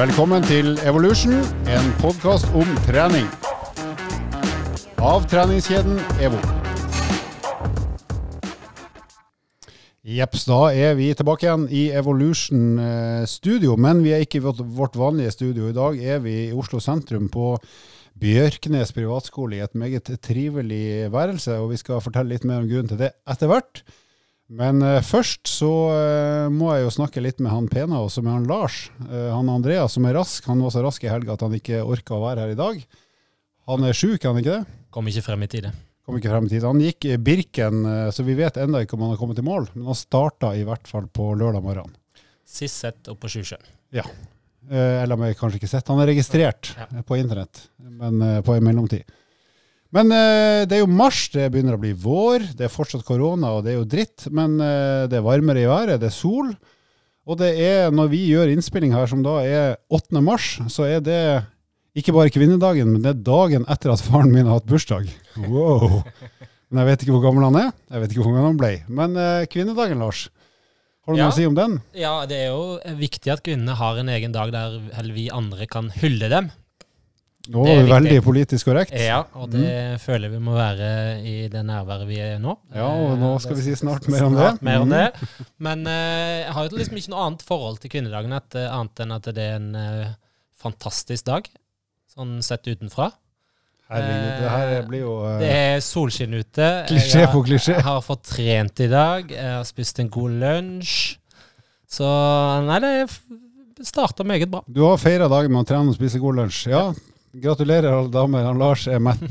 Velkommen til Evolution, en podkast om trening. Av treningskjeden EVO. Jepps, da er vi tilbake igjen i Evolution eh, studio, men vi er ikke i vårt, vanlige studio. I dag er vi i Oslo sentrum på Bjørknes privatskole i et meget trivelig værelse, og vi skal fortelle litt mer om grunnen til det etter hvert. Men uh, først så uh, må jeg jo snakke litt med han pene, og med han Lars. Uh, han Andreas som er rask. Han var så rask i helga at han ikke orka å være her i dag. Han er sjuk, han ikke det? Kom ikke frem i tide. Kom ikke frem i tide. Han gikk Birken, så vi vet ennå ikke om han har kommet i mål. Men han starta i hvert fall på lørdag morgen. Sist sett oppe på Sjusjøen. Ja. Eller om jeg kanskje ikke sett. Han er registrert Ja. på internett, men på en mellomtid. Men eh, det er jo mars, det begynner å bli vår. Det er fortsatt korona, og det er jo dritt. Men eh, det er varmere i været, det er sol. Og det er, når vi gjør innspilling her, som da er 8. mars, så er det ikke bare kvinnedagen, men det er dagen etter at faren min har hatt bursdag. Wow. Men jeg vet ikke hvor gammel han er. Jeg vet ikke hvor gammel han ble. Men eh, kvinnedagen, Lars. Har du Ja. noe å si om den? Ja, det er jo viktig at kvinnene har en egen dag der vi andre kan hylle dem. Nå er er vi veldig politisk korrekt. Ja, og det føler vi må være i det nærværet vi er nå. Ja, og nå skal vi si snart mer om det. Mer om det. Men eh, jeg har jo liksom ikke noe annet forhold til kvinnedagen at, eh, annet enn at det er en eh, fantastisk dag, sånn sett utenfra. Herregud, det her blir jo uh, Det er solskinn ute. Klisjé på klisjé. Jeg har fått trent i dag. Jeg har spist en god lunsj. Så nei, det starta meget bra. Du har feira dagen med å trene og spise god lunsj. Ja, gratulerer alle damer. Han Lars er mett.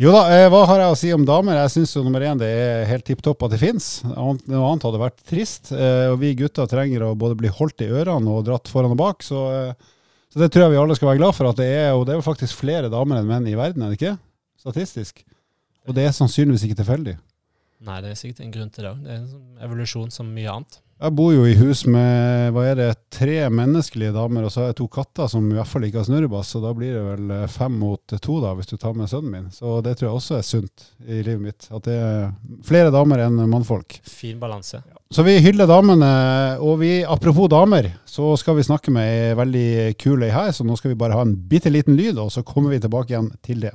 Jo da, eh, hva har jeg å si om damer? Jeg syns jo nummer én det er helt tipp topp at det fins. Noe annet hadde vært trist. Eh, Og vi gutter trenger å både bli holdt i ørene og dratt foran og bak. Så, eh, så det tror jeg vi alle skal være glad for at det er. Det er jo faktisk flere damer enn menn i verden, er det ikke? Statistisk. Og det er sannsynligvis ikke tilfeldig. Nei, det er sikkert en grunn til det òg. Det er en sånn evolusjon som mye annet. Jeg bor jo i hus med hva er det, tre menneskelige damer, og så har jeg to katter som i hvert fall ikke har snurrebass, så da blir det vel eh, fem mot to da, hvis du tar med sønnen min. Så det tror jeg også er sunt i livet mitt, at det er flere damer enn mannfolk. Fin balanse. Så vi hyller damene, og vi, apropos damer, så skal vi snakke med ei veldig kul ei her, så nå skal vi bare ha en bitte liten lyd, og så kommer vi tilbake igjen til det.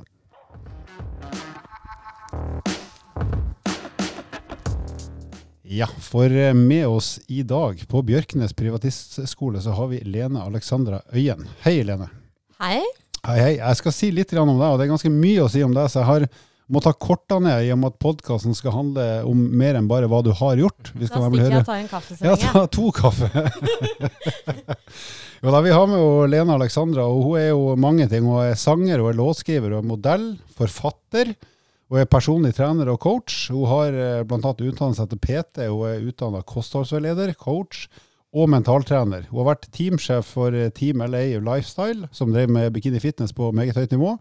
Ja, for eh, med oss i dag på Bjørknes privatistskole så har vi Lene Alexandra Øyen. Hei, Lene. Hei. Hei, hei. Jeg skal si litt om deg, og det er ganske mye å si om deg, så jeg har må ta korta ned i og med at podkasten skal handle om mer enn bare hva du har gjort. Vi Da stikker jeg og tar en kaffe så ja, ta to kaffe. jo da, Vi har med jo Lene Alexandra, og hun er jo mange ting. Hun er sanger, hun er låtskriver, hun er modell, forfatter. Hun er personlig trener og coach. Hun har bl.a. blant annet utdannelse etter PT. Hun er utdanna kostholdsveileder, coach og mentaltrener. Hun har vært teamsjef for eh, Team LA Lifestyle, som drev med bikini fitness på meget høyt nivå.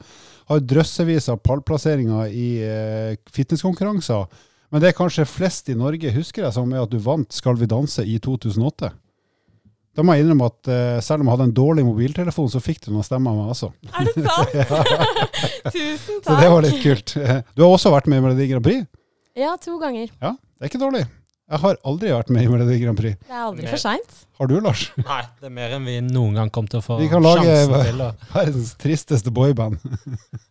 Har drøssevis av pallplasseringer i eh, fitnesskonkurranser. Men det er kanskje flest i Norge husker jeg som er at du vant Skal vi danse i 2008. Da må jeg innrømme at uh, selv om jeg hadde en dårlig mobiltelefon, så fikk du noen stemmer av meg også. Er det sant? Tusen takk. Så det var litt kult. Du har også vært med i Melodi Grand Prix. Ja, to ganger. Ja, det er ikke dårlig. Jeg har aldri vært med i Melodi Grand Prix. Det er aldri for seint. Har du, Lars? Nei, det er mer enn vi noen gang kom til å få sjansen til. Vi kan lage- Verdens tristeste boyband.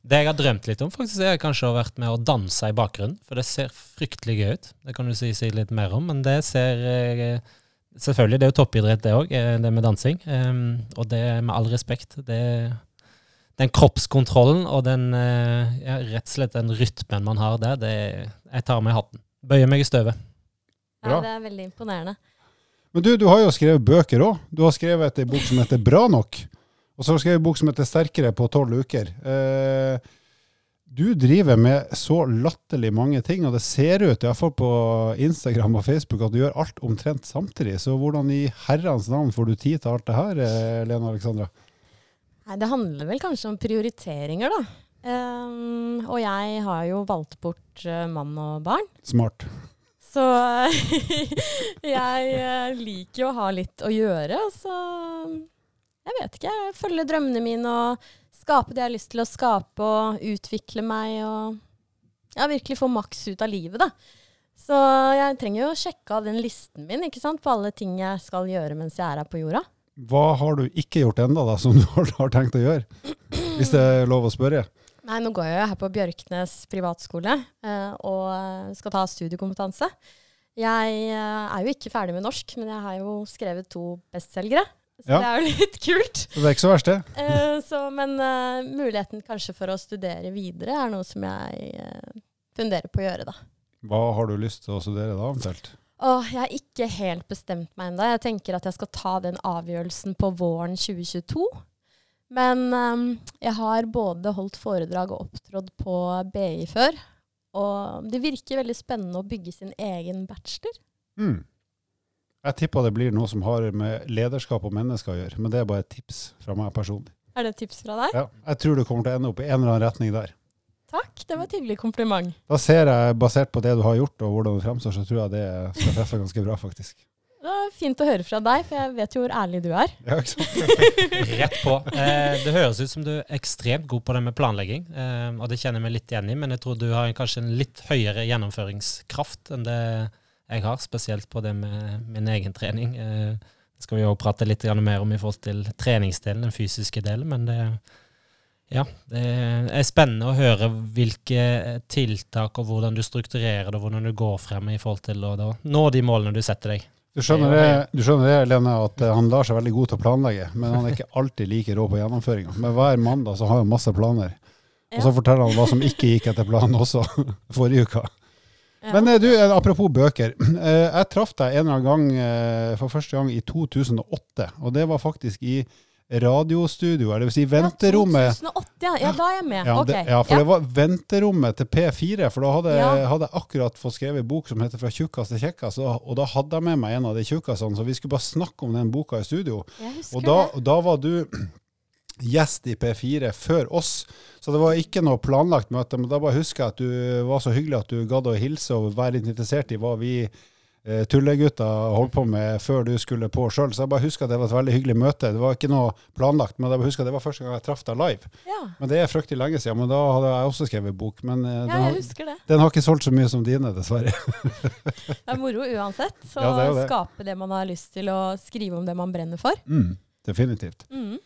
Det jeg har drømt litt om, faktisk, er kanskje å ha vært med å danse i bakgrunnen. For det ser fryktelig gøy ut. Det kan du si, si litt mer om. Men det ser eh, Selvfølgelig, det er jo toppidrett, det òg, det med dansing. Um, og det med all respekt. Det, den kroppskontrollen og den eh, ja, rett og slett den rytmen man har der, det Jeg tar meg hatten. Bøyer meg i støvet. Ja, det er veldig imponerende. Men du, du har jo skrevet bøker òg. Du har skrevet ei bok som heter Bra nok. Og så har du skrevet ei bok som heter Sterkere på tolv uker. Eh, du driver med så latterlig mange ting, og det ser ut, iallfall på Instagram og Facebook, at du gjør alt omtrent samtidig. Så hvordan i herrens navn får du tid til alt det her, eh, Lena Alexandra? Nei, det handler vel kanskje om prioriteringer, da. Um, og jeg har jo valgt bort uh, mann og barn. Smart. Så jeg eh, liker jo å ha litt å gjøre. Så jeg vet ikke. Jeg følger drømmene mine og skape det jeg har lyst til å skape, og utvikle meg og ja, virkelig få maks ut av livet, da. Så jeg trenger jo å sjekke av den listen min ikke sant, på alle ting jeg skal gjøre mens jeg er her på jorda. hva har du ikke gjort enda da, som du har, tenkt å gjøre? Hvis det er lov å spørre. Nei, nå går jeg jo her på Bjørknes privatskole eh, og skal ta studiekompetanse. Jeg eh, er jo ikke ferdig med norsk, men jeg har jo skrevet to bestselgere. Så Ja. det er jo litt kult. Så det er ikke så verst, det. Uh, så, men uh, muligheten kanskje for å studere videre er noe som jeg uh, funderer på å gjøre, da. Hva har du lyst til å studere da, omtrent? Åh, jeg har ikke helt bestemt meg ennå. Jeg tenker at jeg skal ta den avgjørelsen på våren 2022. Men um, jeg har både holdt foredrag og opptrådt på BI før. Og det virker veldig spennende å bygge sin egen bachelor. Mm. Jeg tipper det blir noe som har med lederskap og mennesker å gjøre, men det er bare et tips fra meg personlig. Er det et tips fra deg? Ja, jeg tror du kommer til å ende opp i en eller annen retning der. Takk, det var et hyggelig kompliment. Da ser jeg, basert på det du har gjort og hvordan du fremstår, så tror jeg det skal treffe ganske bra, faktisk. Det var fint å høre fra deg, for jeg vet jo hvor ærlig du er. Ja, ikke sant? Rett på. Eh, det høres ut som du er ekstremt god på det med planlegging, eh, og det kjenner jeg meg litt igjen i, men jeg tror du har en, kanskje en litt høyere gjennomføringskraft enn det jeg har, spesielt på det med min egen trening. Eh, det skal vi jo prate litt mer om i forhold til treningsdelen, den fysiske delen, men det, ja, det er spennende å høre hvilke tiltak og hvordan du strukturerer det, og hvordan du går frem i forhold til å da, nå de målene du setter deg. Du skjønner det, du skjønner det, Lene, at eh, han lar seg veldig god til å planlegge, men han er ikke alltid like rå på gjennomføringa. Men hver mandag så har han masse planer. Og så forteller han hva som ikke gikk etter planen også, forrige uka. Ja. Men eh, du, eh, apropos bøker. Eh, Jeg traff deg en eller annen gang for første gang i 2008, og det var faktisk i radiostudio, vil si venterommet. Ja, 2008, ja. ja, da er jeg med. Ja, okay. det, ja, for det var venterommet til P4, for da hadde, Ja. hadde jeg akkurat fått skrevet en bok som heter 'Fra tjukkas til kjekkas', og, og da hadde jeg med meg en av de tjukkasene, så vi skulle bare snakke om den boka i studio. Jeg Og da, da var du gjest i P4 før oss, så det var ikke noe planlagt møte, men da bare husker jeg at du var så hyggelig at du gadd å hilse og være litt interessert i hva vi eh, tullegutta holdt på med før du skulle på sjøl. Så jeg bare husker at det var et veldig hyggelig møte. Det var ikke noe planlagt, men jeg bare husker at det var første gang jeg traff deg live. Ja, Men det er fryktelig lenge siden, men da hadde jeg også skrevet bok. Men eh, ja, den, har, det. den har ikke solgt så mye som dine, dessverre. Det er moro uansett. Så Ja, det det. skape det man har lyst til, og skrive om det man brenner for. Mm, definitivt. Mm.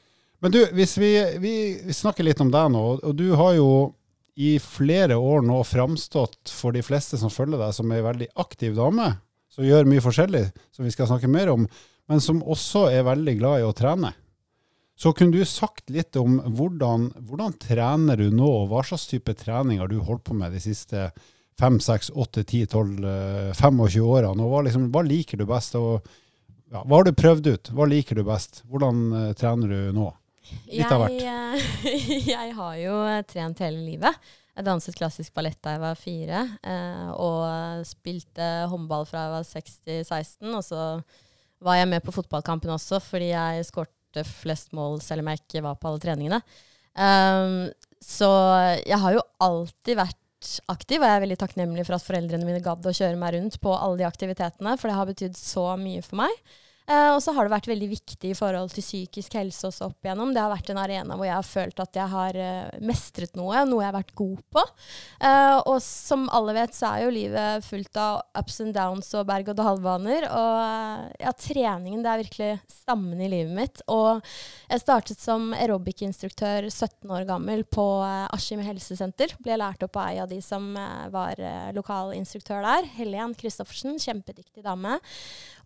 Men du, hvis vi, vi, snakker litt om deg nå, og- du har jo i flere år nå framstått for de fleste som følger deg, som ei veldig aktiv dame, som gjør mye forskjellig, som vi skal snakke mer om, men som også er veldig glad i å trene. Så kunne du sagt litt om hvordan, hvordan trener du nå, og hva slags type trening har du holdt på med de siste 5, 6, 8, 10, 12, eh, 25 årene? Og hva, liksom, hva liker du best? Og, ja, hva har du prøvd ut? Hva liker du best? Hvordan eh, trener du nå? Litt av Jeg, eh, jeg har jo eh, trent hele livet. Jeg danset klassisk ballett da jeg var fire, eh, og spilte håndball fra jeg var 6-16. Og så var jeg med på fotballkampen også, fordi jeg skårte flest mål selv om jeg ikke var på alle treningene. Um, så jeg har jo alltid vært aktiv, og jeg er veldig takknemlig for at foreldrene mine gadd å kjøre meg rundt på alle de aktivitetene, for det har betydd så mye for meg. Eh, og så har det vært veldig viktig i forhold til psykisk helse også opp igjennom. Det har vært en arena hvor jeg har følt at jeg har eh, mestret noe, noe jeg har vært god på. Eh, og som alle vet, så er jo livet fullt av ups and downs og berg-og-dal-baner. Og ja, treningen det er virkelig stammen i livet mitt. Og jeg startet som aerobic-instruktør 17 år gammel på Askim helsesenter. Ble lært opp av ei av de som var lokal instruktør der. Helen Christoffersen, kjempedyktig dame.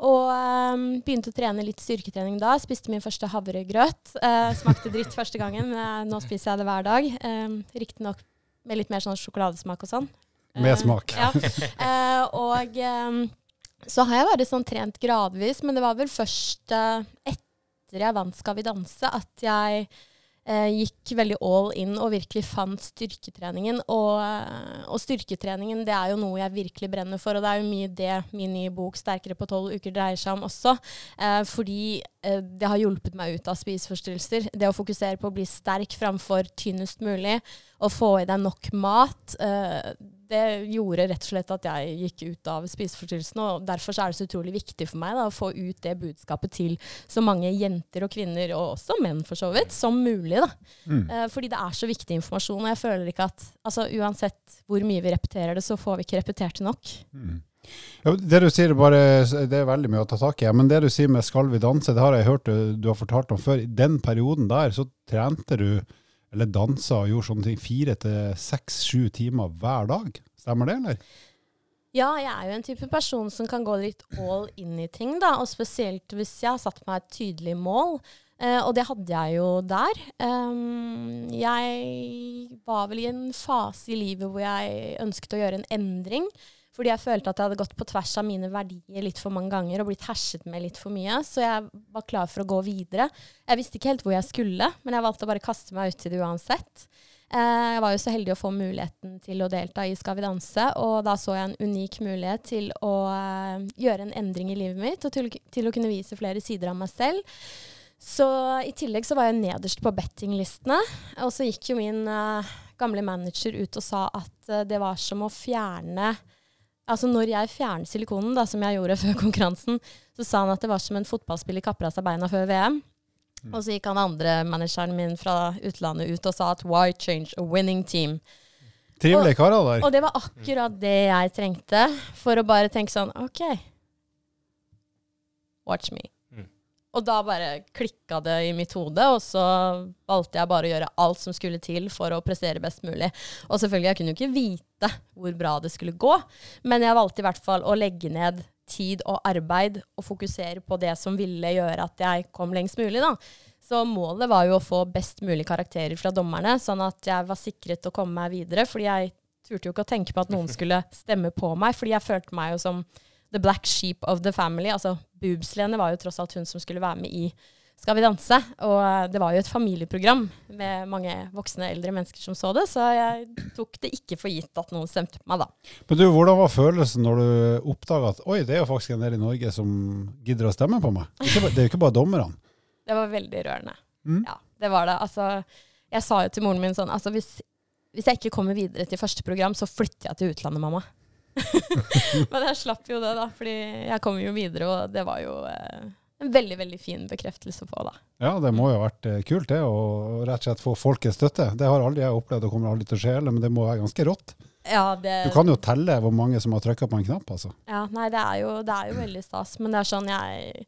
Og um, begynte å trene litt styrketrening da. Spiste min første havregrøt. Uh, smakte dritt første gangen, men eh, nå spiser jeg det hver dag. Um, Riktignok med litt mer sånn sjokoladesmak og sånn. Med Eh, smak. Ja. Eh, og um, så har jeg bare sånn trent gradvis, men det var vel først etter jeg vant Skal vi danse, at jeg gikk veldig all in og virkelig fant styrketreningen. Og, eh, og styrketreningen det er jo noe jeg virkelig brenner for, og det er jo mye det min nye bok 'Sterkere på tolv uker' dreier seg om også. Eh, fordi eh, det har hjulpet meg ut av spiseforstyrrelser. Det å fokusere på å bli sterk framfor tynnest mulig, og få i deg nok mat. eh, det gjorde rett og slett at jeg gikk ut av spiseforstyrrelsene, og derfor så er det så utrolig viktig for meg da, å få ut det budskapet til så mange jenter og kvinner, og også menn for så vidt, som mulig. da. Mm. Eh, fordi det er så viktig informasjon, og jeg føler ikke at altså, uansett hvor mye vi repeterer det, så får vi ikke repetert det nok. Mm. Ja, det du sier, bare, det er veldig mye å ta tak i. Men det du sier med 'skal vi danse', det har jeg hørt du, du har fortalt om før. I den perioden der så trente du, eller dansa og gjorde sånne ting, fire til seks-sju timer hver dag. Stemmer det, eller? Ja, jeg er jo en type person som kan gå litt all in i ting, da. Og spesielt hvis jeg har satt meg et tydelig mål. Eh, og det hadde jeg jo der. Um, jeg var vel i en fase i livet hvor jeg ønsket å gjøre en endring. Fordi jeg følte at jeg hadde gått på tvers av mine verdier litt for mange ganger og blitt herset med litt for mye. Så jeg var klar for å gå videre. Jeg visste ikke helt hvor jeg skulle, men jeg valgte å bare kaste meg uti det uansett. Eh, jeg var jo så heldig å få muligheten til å delta i Skal vi danse, og da så jeg en unik mulighet til å uh, gjøre en endring i livet mitt, og til, å kunne vise flere sider av meg selv. Så i tillegg så var jeg nederst på bettinglistene, og så gikk jo min uh, gamle manager ut og sa at uh, det var som å fjerne Altså når jeg fjernet silikonen, da, som jeg gjorde før konkurransen, så sa han at det var som en fotballspiller kapper av seg beina før VM. Mm. Og så gikk han andre manageren min fra utlandet ut og sa at why change a winning team? Trivelige karer der. Og det var akkurat det jeg trengte for å bare tenke sånn OK, watch me. Og da bare klikka det i mitt hode, og så valgte jeg bare å gjøre alt som skulle til for å prestere best mulig. Og selvfølgelig, jeg kunne jo ikke vite hvor bra det skulle gå, men jeg valgte i hvert fall å legge ned tid og arbeid og fokusere på det som ville gjøre at jeg kom lengst mulig. da. Så målet var jo å få best mulig karakterer fra dommerne, sånn at jeg var sikret å komme meg videre. Fordi jeg turte jo ikke å tenke på at noen skulle stemme på meg, fordi jeg følte meg jo som the black sheep of the family. Altså Boobs-Lene var jo tross alt hun som skulle være med i skal vi danse? Og eh, det var jo et familieprogram med mange voksne, eldre mennesker som så det, så jeg tok det ikke for gitt at noen stemte på meg da. Men du, Hvordan var følelsen når du oppdaga at oi, det er jo faktisk en del i Norge som gidder å stemme på meg? Det er jo ikke bare dommerne. Det var veldig rørende. Mm. Ja, det var det. Altså, jeg sa jo til moren min sånn altså hvis, hvis jeg ikke kommer videre til første program, så flytter jeg til utlandet, mamma. Men jeg slapp jo det, da, fordi jeg kom jo videre, og det var jo eh, en veldig veldig fin bekreftelse på. da. Ja, det må jo ha vært eh, kult det, å rett og slett få folkets støtte. Det har aldri jeg opplevd og kommer aldri til å skje heller, men det må være ganske rått. Ja, det... Du kan jo telle hvor mange som har trykka på en knapp, altså. Ja, nei, det er, jo, det er jo veldig stas. Men det er sånn, jeg,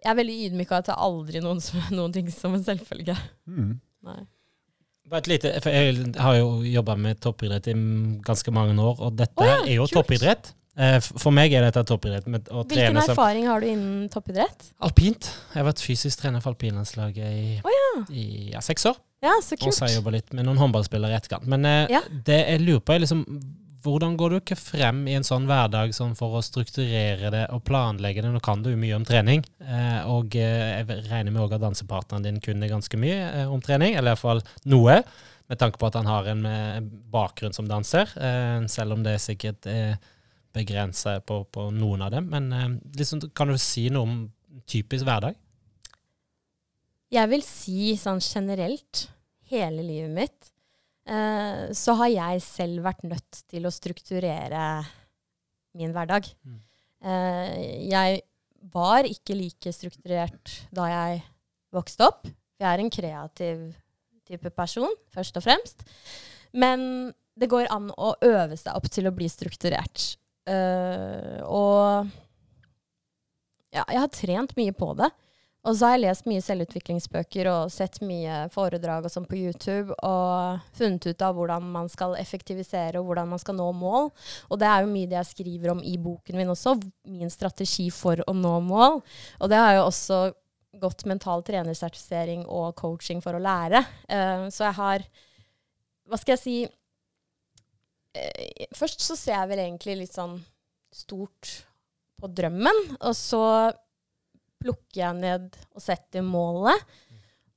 jeg er veldig ydmyk av at det aldri noen, noen ting som en selvfølge. Mm. Nei. Lite, Jeg har jo jobba med toppidrett i ganske mange år, og dette oh, ja, er jo kult. toppidrett. Eh, for meg er dette toppidrett. Hvilken erfaring har du innen toppidrett? Alpint. Jeg har vært fysisk trener for alpinlandslaget i, oh, ja. i ja, seks år. Ja, så kult. Og så har jeg jobba litt med noen håndballspillere i etterkant. Men eh, det jeg lurer på, er liksom hvordan går du ikke frem i en sånn hverdag sånn for å strukturere det og planlegge det? Nå kan du jo mye om trening, eh, og eh, jeg regner med at dansepartneren din kunne ganske mye eh, om trening, eller iallfall noe, med tanke på at han har en bakgrunn som danser, selv om det sikkert er begrensa på, på, noen av dem. Men liksom, kan du si noe om typisk hverdag? Jeg vil si sånn generelt, hele livet mitt, eh, så har jeg selv vært nødt til å strukturere min hverdag. Mm. Eh, jeg var ikke like strukturert da jeg vokste opp. Jeg er en kreativ type person, først og fremst. Men det går an å øve seg opp til å bli strukturert. Uh, og ja, jeg har trent mye på det. Og så har jeg lest mye selvutviklingsbøker og sett mye foredrag og sånn på YouTube og funnet ut av hvordan man skal effektivisere og hvordan man skal nå mål. Og det er jo mye det jeg skriver om i boken min også, min strategi for å nå mål. Og det har jo også gått mental trenersertifisering og coaching for å lære. Uh, så jeg har Hva skal jeg si Uh, Først så ser jeg vel egentlig litt sånn stort på drømmen, og så plukker jeg ned og setter målet.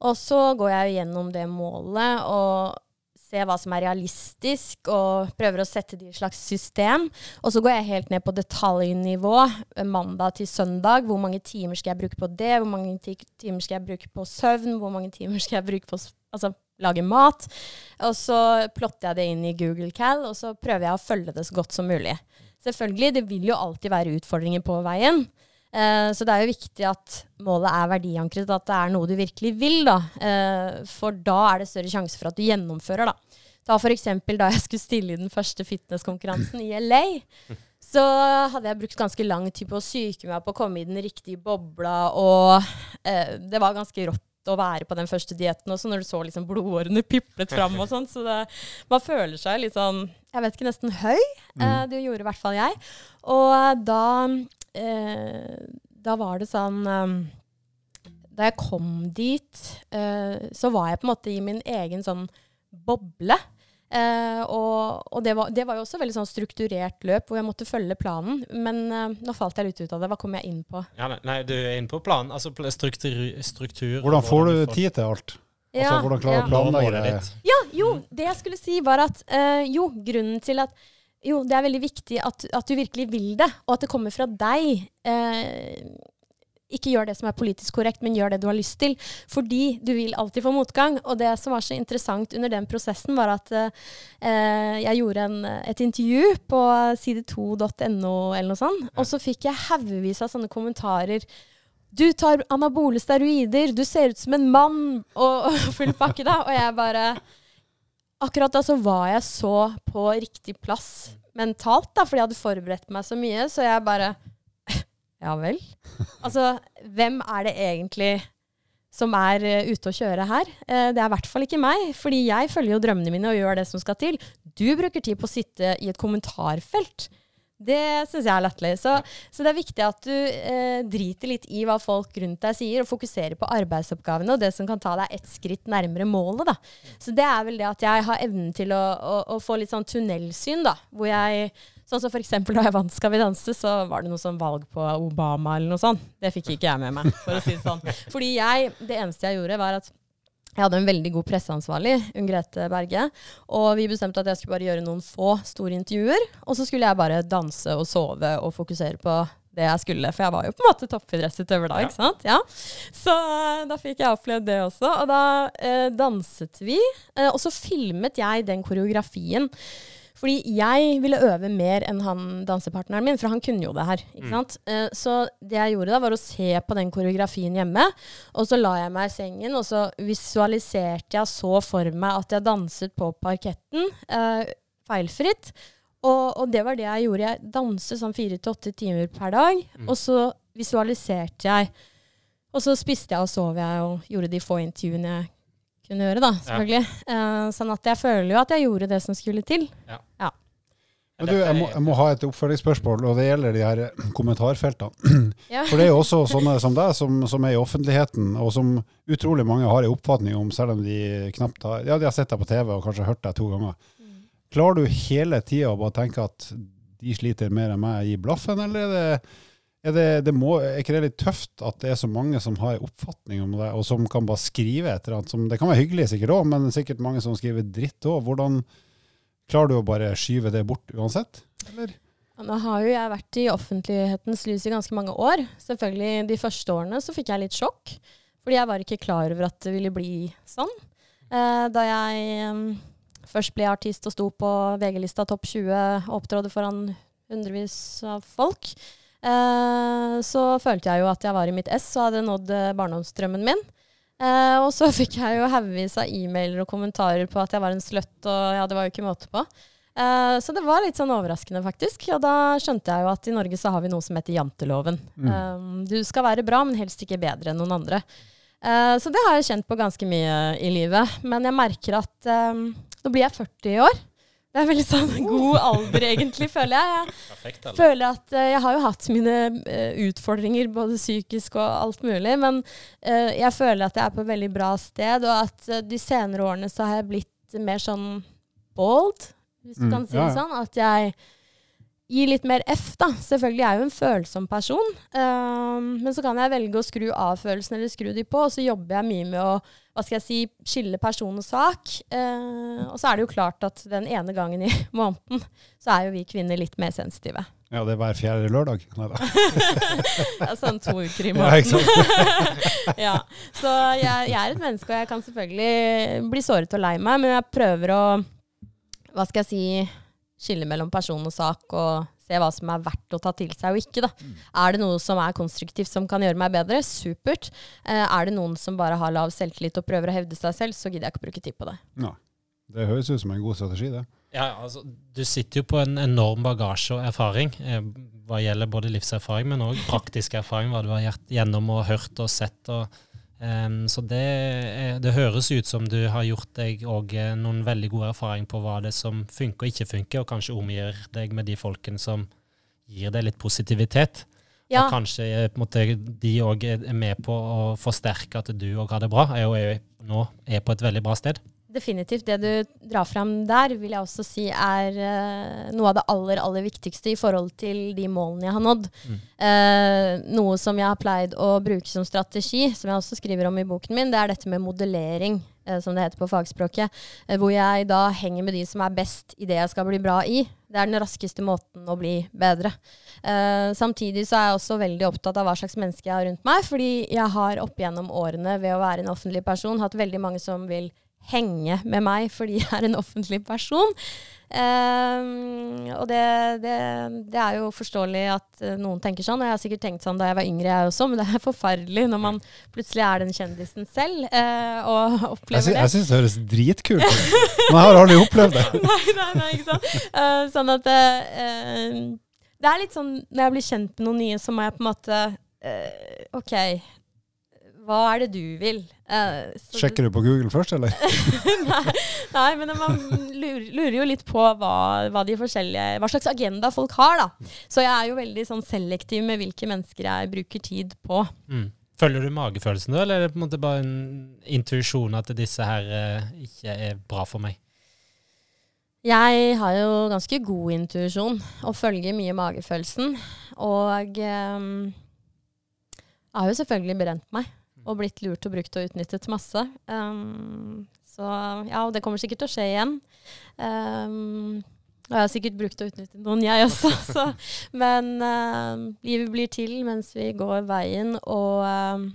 Og så går jeg gjennom det målet og ser hva som er realistisk, og prøver å sette det i et slags system. Og så går jeg helt ned på detaljnivå, mandag til søndag. Hvor mange timer skal jeg bruke på det? Hvor mange timer skal jeg bruke på søvn? Hvor mange timer skal jeg bruke på altså, lage mat. Og så plotter jeg det inn i Google Cal, og så prøver jeg å følge det så godt som mulig. Selvfølgelig, det vil jo alltid være utfordringer på veien. Eh, så det er jo viktig at målet er verdiankret, at det er noe du virkelig vil. da. Eh, for da er det større sjanse for at du gjennomfører. da. Ta f.eks. da jeg skulle stille i den første fitnesskonkurransen i LA. så hadde jeg brukt ganske lang tid på å psyke meg på å komme i den riktige bobla, og eh, det var ganske rått å være på den første dietten også, når du så liksom blodårene piplet fram og sånn. Så det, man føler seg litt sånn, jeg vet ikke, nesten høy. Eh, det gjorde i hvert fall jeg. Og da, da var det sånn eh, Da jeg kom dit, eh, så var jeg på en måte i min egen sånn boble. Eh, og og det, var, det var jo også veldig sånn strukturert løp hvor jeg måtte følge planen. Men eh, nå falt jeg litt ut av det. Hva kom jeg inn på? Ja, nei, du er inne på planen. Altså struktur, struktur Hvordan får du tid til alt? Altså, hvordan klarer du ja. å planlegge det det? Ja, jo, det jeg skulle si var at eh, jo, grunnen til at jo, det er veldig viktig at, at du virkelig vil det, og at det kommer fra deg. Eh, ikke gjør det som er politisk korrekt, men gjør det du har lyst til. Fordi du vil alltid få motgang. Og det som var så interessant under den prosessen, var at eh, jeg gjorde en, et intervju på side2.no eller noe sånt, og så fikk jeg haugevis av sånne kommentarer. Du tar anabole steroider, du ser ut som en mann, og, og full pakke da. Og jeg bare Akkurat da så var jeg så på riktig plass mentalt, da, fordi jeg hadde forberedt meg så mye, så jeg bare Ja vel? Altså, hvem er det egentlig som er eh, ute å kjøre her? Eh, det er i hvert fall ikke meg, fordi jeg følger jo drømmene mine og gjør det som skal til. Du bruker tid på å sitte i et kommentarfelt. Det syns jeg er latterlig. Så, så det er viktig at du eh, driter litt i hva folk rundt deg sier, og fokuserer på arbeidsoppgavene og det som kan ta deg ett skritt nærmere målet. Da. Så det er vel det at jeg har evnen til å, å, å få litt sånn tunnelsyn, da. Hvor jeg Sånn som for eksempel da jeg vant Skal vi danse, så var det noe sånn valg på Obama eller noe sånt. Det fikk ikke jeg med meg, for å si det sånn. Fordi jeg, det eneste jeg gjorde, var at jeg hadde en veldig god presseansvarlig, Unn Grete Berge. Og vi bestemte at jeg skulle bare gjøre noen få store intervjuer. Og så skulle jeg bare danse og sove og fokusere på det jeg skulle. For jeg var jo på en måte toppidrettsutøver da, Ja. ikke sant? Ja. Så eh, da fikk jeg opplevd det også. Og da eh, danset vi. Eh, og så filmet jeg den koreografien. Fordi jeg ville øve mer enn han dansepartneren min, for han kunne jo det her. ikke sant? Eh, så det jeg gjorde da, var å se på den koreografien hjemme. Og så la jeg meg i sengen, og så visualiserte jeg så for meg at jeg danset på parketten. Eh, feilfritt. Og, og det var det jeg gjorde. Jeg danset sånn fire til åtte timer per dag. Og så visualiserte jeg. Og så spiste jeg og sov jeg og gjorde de få intervjuene jeg kunne gjøre, da, selvfølgelig. Eh, sånn at jeg føler jo at jeg gjorde det som skulle til. Men du, jeg må, jeg må ha et oppfølgingsspørsmål, og det gjelder de her kommentarfeltene. Ja. For det er jo også sånne som deg, som, som er i offentligheten, og som utrolig mange har en oppfatning om, selv om de knapt har Ja, de har sett deg på TV og kanskje hørt deg to ganger. Klarer du hele tida å bare tenke at de sliter mer enn meg, gi blaffen, eller er det, er, det, det må, er ikke det litt tøft at det er så mange som har en oppfatning om det, og som kan bare skrive et eller annet som Det kan være hyggelig sikkert òg, men sikkert mange som skriver dritt òg. Hvordan klarer du å bare skyve det bort uansett? Eller? Nå har jo jeg vært i offentlighetens lys i ganske mange år. Selvfølgelig De første årene så fikk jeg litt sjokk. Fordi jeg var ikke klar over at det ville bli sånn. Eh, da jeg eh, først ble artist og sto på VG-lista topp 20 og opptrådde foran hundrevis av folk, så følte jeg jo at jeg var i mitt ess og hadde nådd eh, barndomsdrømmen min. Eh, og så fikk jeg jo haugevis av e-mailer og kommentarer på at jeg var en sløtt, og ja, det var jo ikke måte på. Eh, så det var litt sånn overraskende, faktisk. Og da skjønte jeg jo at i Norge så har vi noe som heter janteloven. Eh, du skal være bra, men helst ikke bedre enn noen andre. Eh, så det har jeg kjent på ganske mye i livet. Men jeg merker at eh, nå blir jeg 40 i år. Det er veldig sånn god alder, egentlig, føler jeg. jeg føler at eh, jeg har jo hatt mine eh, utfordringer, både psykisk og alt mulig, men eh, jeg føler at jeg er på et veldig bra sted, og at de senere årene så har jeg blitt mer sånn bold, hvis du Mm, kan si det ja. sånn. At jeg gir litt mer F, da. Selvfølgelig er jeg jo en følsom person, men så kan jeg velge å skru av følelsene eller skru de på, og så jobber jeg mye med å hva skal jeg si, skille person og sak. Eh, og så er det jo klart at den ene gangen i måneden så er jo vi kvinner litt mer sensitive. Ja, det er hver fjerde lørdag. Nei da. ja, sånn to uker i Ja, måneden. sant? ja. Så jeg, jeg er et menneske, og jeg kan selvfølgelig bli såret og lei meg, men jeg prøver å hva skal jeg si skille mellom person og sak, og se hva som er verdt å ta til seg og ikke. Da. Er det noe som er konstruktivt som kan gjøre meg bedre? Supert. Eh, er det noen som bare har lav selvtillit og prøver å hevde seg selv, så gidder jeg ikke å bruke tid på det. Ja. Det høres ut som en god strategi, det. Ja, altså, Du sitter jo på en enorm bagasje og erfaring eh, hva gjelder både livserfaring, men òg praktisk erfaring, hva du har gjort gjennom og hørt og sett. og Um, så det, det, høres ut som du har gjort deg eh, noen veldig gode erfaring på hva det er som funker og ikke funker, og kanskje omgir deg med de folkene som gir deg litt positivitet. Ja. Og kanskje eh, måte, de òg er med på å forsterke at du òg har det bra, og er, nå er på et veldig bra sted definitivt. Det du drar fram der, vil jeg også si er uh, noe av det aller, aller viktigste i forhold til de målene jeg har nådd. Mm. Uh, noe som jeg har pleid å bruke som strategi, som jeg også skriver om i boken min, det er dette med modellering, uh, som det heter på fagspråket. hvor jeg da henger med de som er best i det jeg skal bli bra i. Det er den raskeste måten å bli bedre. samtidig så er jeg også veldig opptatt av hva slags menneske jeg har rundt meg, fordi jeg har opp gjennom årene ved å være en offentlig person hatt veldig mange som vil henge med meg fordi jeg er en offentlig person. Um, og det, det, det, er jo forståelig at uh, noen tenker sånn, og jeg har sikkert tenkt sånn da jeg var yngre, jeg også, men det er forferdelig når man plutselig er den kjendisen selv uh, og opplever jeg det. Jeg syns det høres dritkult ut, men jeg har aldri opplevd det. nei, nei, nei, ikke sant. Uh, sånn at det er litt sånn når jeg blir kjent med noen nye, så må jeg på en måte OK, hva er det du vil? Uh, Sjekker du på Google først, eller? nei, nei, men man lurer, lurer, jo litt på hva, hva, hva, slags agenda folk har. da. Så jeg er jo veldig sånn selektiv med hvilke mennesker jeg bruker tid på. Mm. Følger du magefølelsen da, eller er det på en måte bare en intuisjon at disse her uh, ikke er bra for meg? Jeg har jo ganske god intuisjon og følger mye magefølelsen. Og um, jeg har jo selvfølgelig brent meg og blitt lurt og brukt og utnyttet masse. Um, så ja, og det kommer sikkert til å skje igjen. Um, og jeg har sikkert brukt og utnyttet noen, jeg også. Så. Men uh, livet blir til mens vi går veien, og uh,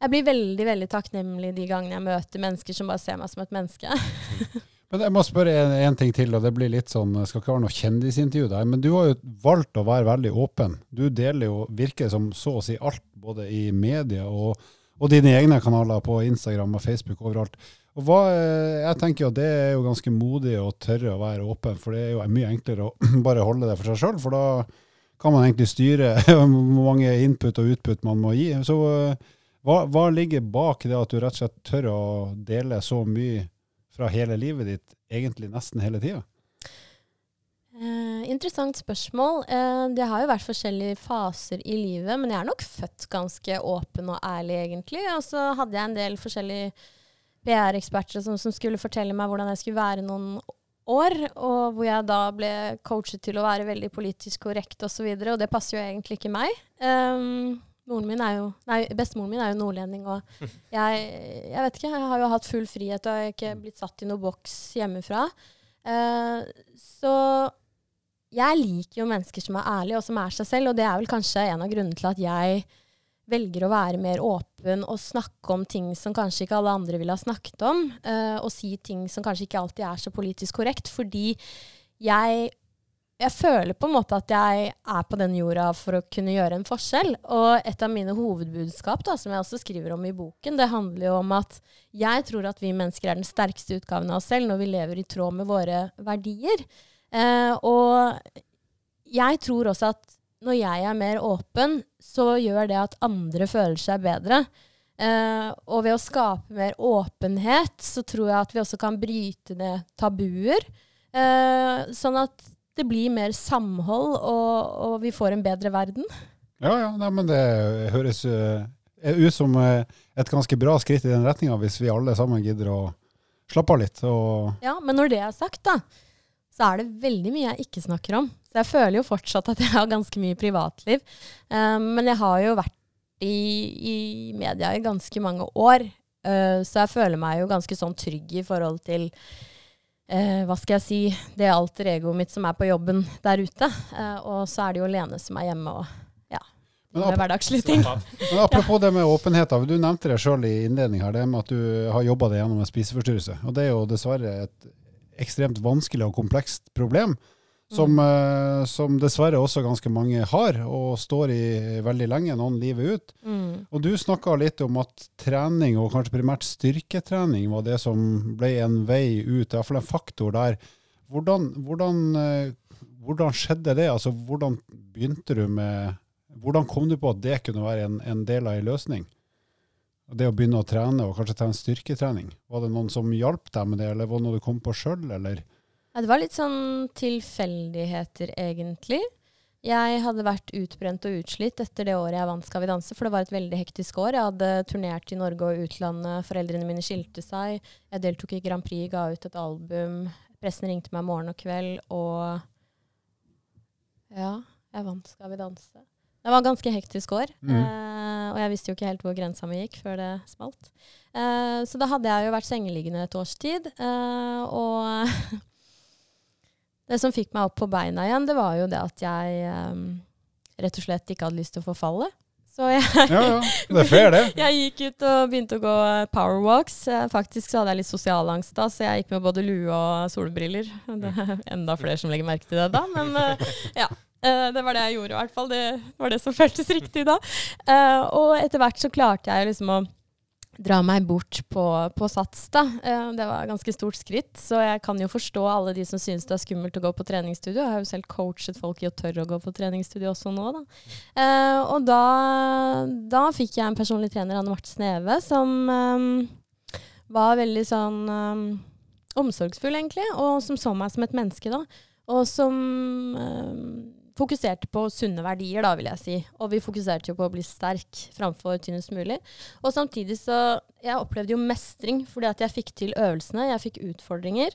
jeg blir veldig veldig takknemlig de gangene jeg møter mennesker som bare ser meg som et menneske. men Jeg må spørre en, en, ting til, og det blir litt sånn, skal ikke være noe kjendisintervju der. Men du har jo valgt å være veldig åpen. Du deler jo, virker som så å si alt både i media og, og dine egne kanaler på Instagram og Facebook overalt. Og hva, eh, jeg tenker jo Det er jo ganske modig å tørre å være åpen, for det er jo mye enklere å bare holde det for seg sjøl. For da kan man egentlig styre hvor mange input og utput man må gi. Så eh, hva, hva, ligger bak det at du rett og slett tør å dele så mye fra hele livet ditt, egentlig nesten hele tida? Eh, interessant spørsmål. Eh, det har jo vært forskjellige faser i livet, men jeg er nok født ganske åpen og ærlig, egentlig. Og så hadde jeg en del forskjellige PR-eksperter som, som, skulle fortelle meg hvordan jeg skulle være noen år, og hvor jeg da ble coachet til å være veldig politisk korrekt osv., og, så videre, og det passer jo egentlig ikke meg. Um, min er jo, nei, Bestemoren min er jo nordlending, og jeg, jeg vet ikke, jeg har jo hatt full frihet og jeg har ikke blitt satt i noen boks hjemmefra. Uh, så jeg liker jo mennesker som er ærlige, og som er seg selv. Og det er vel kanskje en av grunnene til at jeg velger å være mer åpen og snakke om ting som kanskje ikke alle andre ville ha snakket om. Uh, og si ting som kanskje ikke alltid er så politisk korrekt. Fordi jeg, jeg føler på en måte at jeg er på den jorda for å kunne gjøre en forskjell. Og et av mine hovedbudskap, da, som jeg også skriver om i boken, det handler jo om at jeg tror at vi mennesker er den sterkeste utgaven av oss selv når vi lever i tråd med våre verdier. Eh, og jeg tror også at når jeg er mer åpen, så gjør det at andre føler seg bedre. Eh, og ved å skape mer åpenhet, så tror jeg at vi også kan bryte ned tabuer. Eh, sånn at det blir mer samhold, og, og, vi får en bedre verden. Ja, ja. Nei, men det høres uh, ut som et ganske bra skritt i den retninga, hvis vi alle sammen gidder å slappe av litt. Ja, men når det er sagt, da, så er det veldig mye jeg ikke snakker om. Så jeg føler jo fortsatt at jeg har ganske mye privatliv. Um, men jeg har jo vært i, i, media i ganske mange år, uh, så jeg føler meg jo ganske sånn trygg i forhold til uh, hva skal jeg si, det alter egoet mitt som er på jobben der ute. Eh, og så er det jo Lene som er hjemme og ja, med hverdagslige ting. Men apropos det med åpenhet, du nevnte det sjøl i innledning her, det med at du har jobba deg gjennom en spiseforstyrrelse. Og det er jo dessverre et ekstremt vanskelig og komplekst problem som, eh, som dessverre også ganske mange har, og står i veldig lenge, noen livet ut. Mm. Og du snakka litt om at trening, og kanskje primært styrketrening, var det som ble en vei ut, iallfall en faktor der. Hvordan, hvordan, eh, hvordan skjedde det? Altså, hvordan begynte du med Hvordan kom du på at det kunne være en, en del av en løsning? Det å begynne å trene, og kanskje ta en styrketrening. Var det noen som hjalp deg med det, eller var det noe du kom på sjøl, eller? Ja, det var litt sånn tilfeldigheter, egentlig. Jeg hadde vært utbrent og utslitt etter det året jeg vant Skal vi danse, for det var et veldig hektisk år. Jeg hadde turnert i Norge og utlandet, foreldrene mine skilte seg. Jeg deltok i Grand Prix, ga ut et album. Pressen ringte meg morgen og kveld, og Ja, jeg vant Skal vi danse. Det var et ganske hektisk år, mm. eh, og jeg visste jo ikke helt hvor grensa mi gikk før det smalt. Eh, så da hadde jeg jo vært sengeliggende et års tid, eh, og det som fikk meg opp på beina igjen, det var jo det at jeg um, rett og slett ikke hadde lyst til å forfalle. Så jeg, Ja, ja. Det er fair, det. jeg gikk ut og begynte å gå powerwalks. Eh, Faktisk så hadde jeg litt sosialangst da, så jeg gikk med både lue og solbriller. Det er enda flere som legger merke til det da, men eh, ja. Eh, Det var det jeg gjorde i hvert fall. Det var det som føltes riktig da. Eh, Og etter hvert så klarte jeg liksom å dra meg bort på, på sats, da. Eh, Det var et ganske stort skritt, så jeg kan jo forstå alle de som synes det er skummelt å gå på treningsstudio. Jeg har jo selv coachet folk i å tørre å gå på treningsstudio også nå, da. Eh, og da, da fikk jeg en personlig trener, Anne Marte Sneve, som eh, var veldig sånn omsorgsfull, egentlig, og som så meg som et menneske, da. Og som fokuserte på sunne verdier, da, vil jeg si. Og vi fokuserte jo på å bli sterk framfor tynnest mulig. Og samtidig så Jeg opplevde jo mestring fordi at jeg fikk til øvelsene. Jeg fikk utfordringer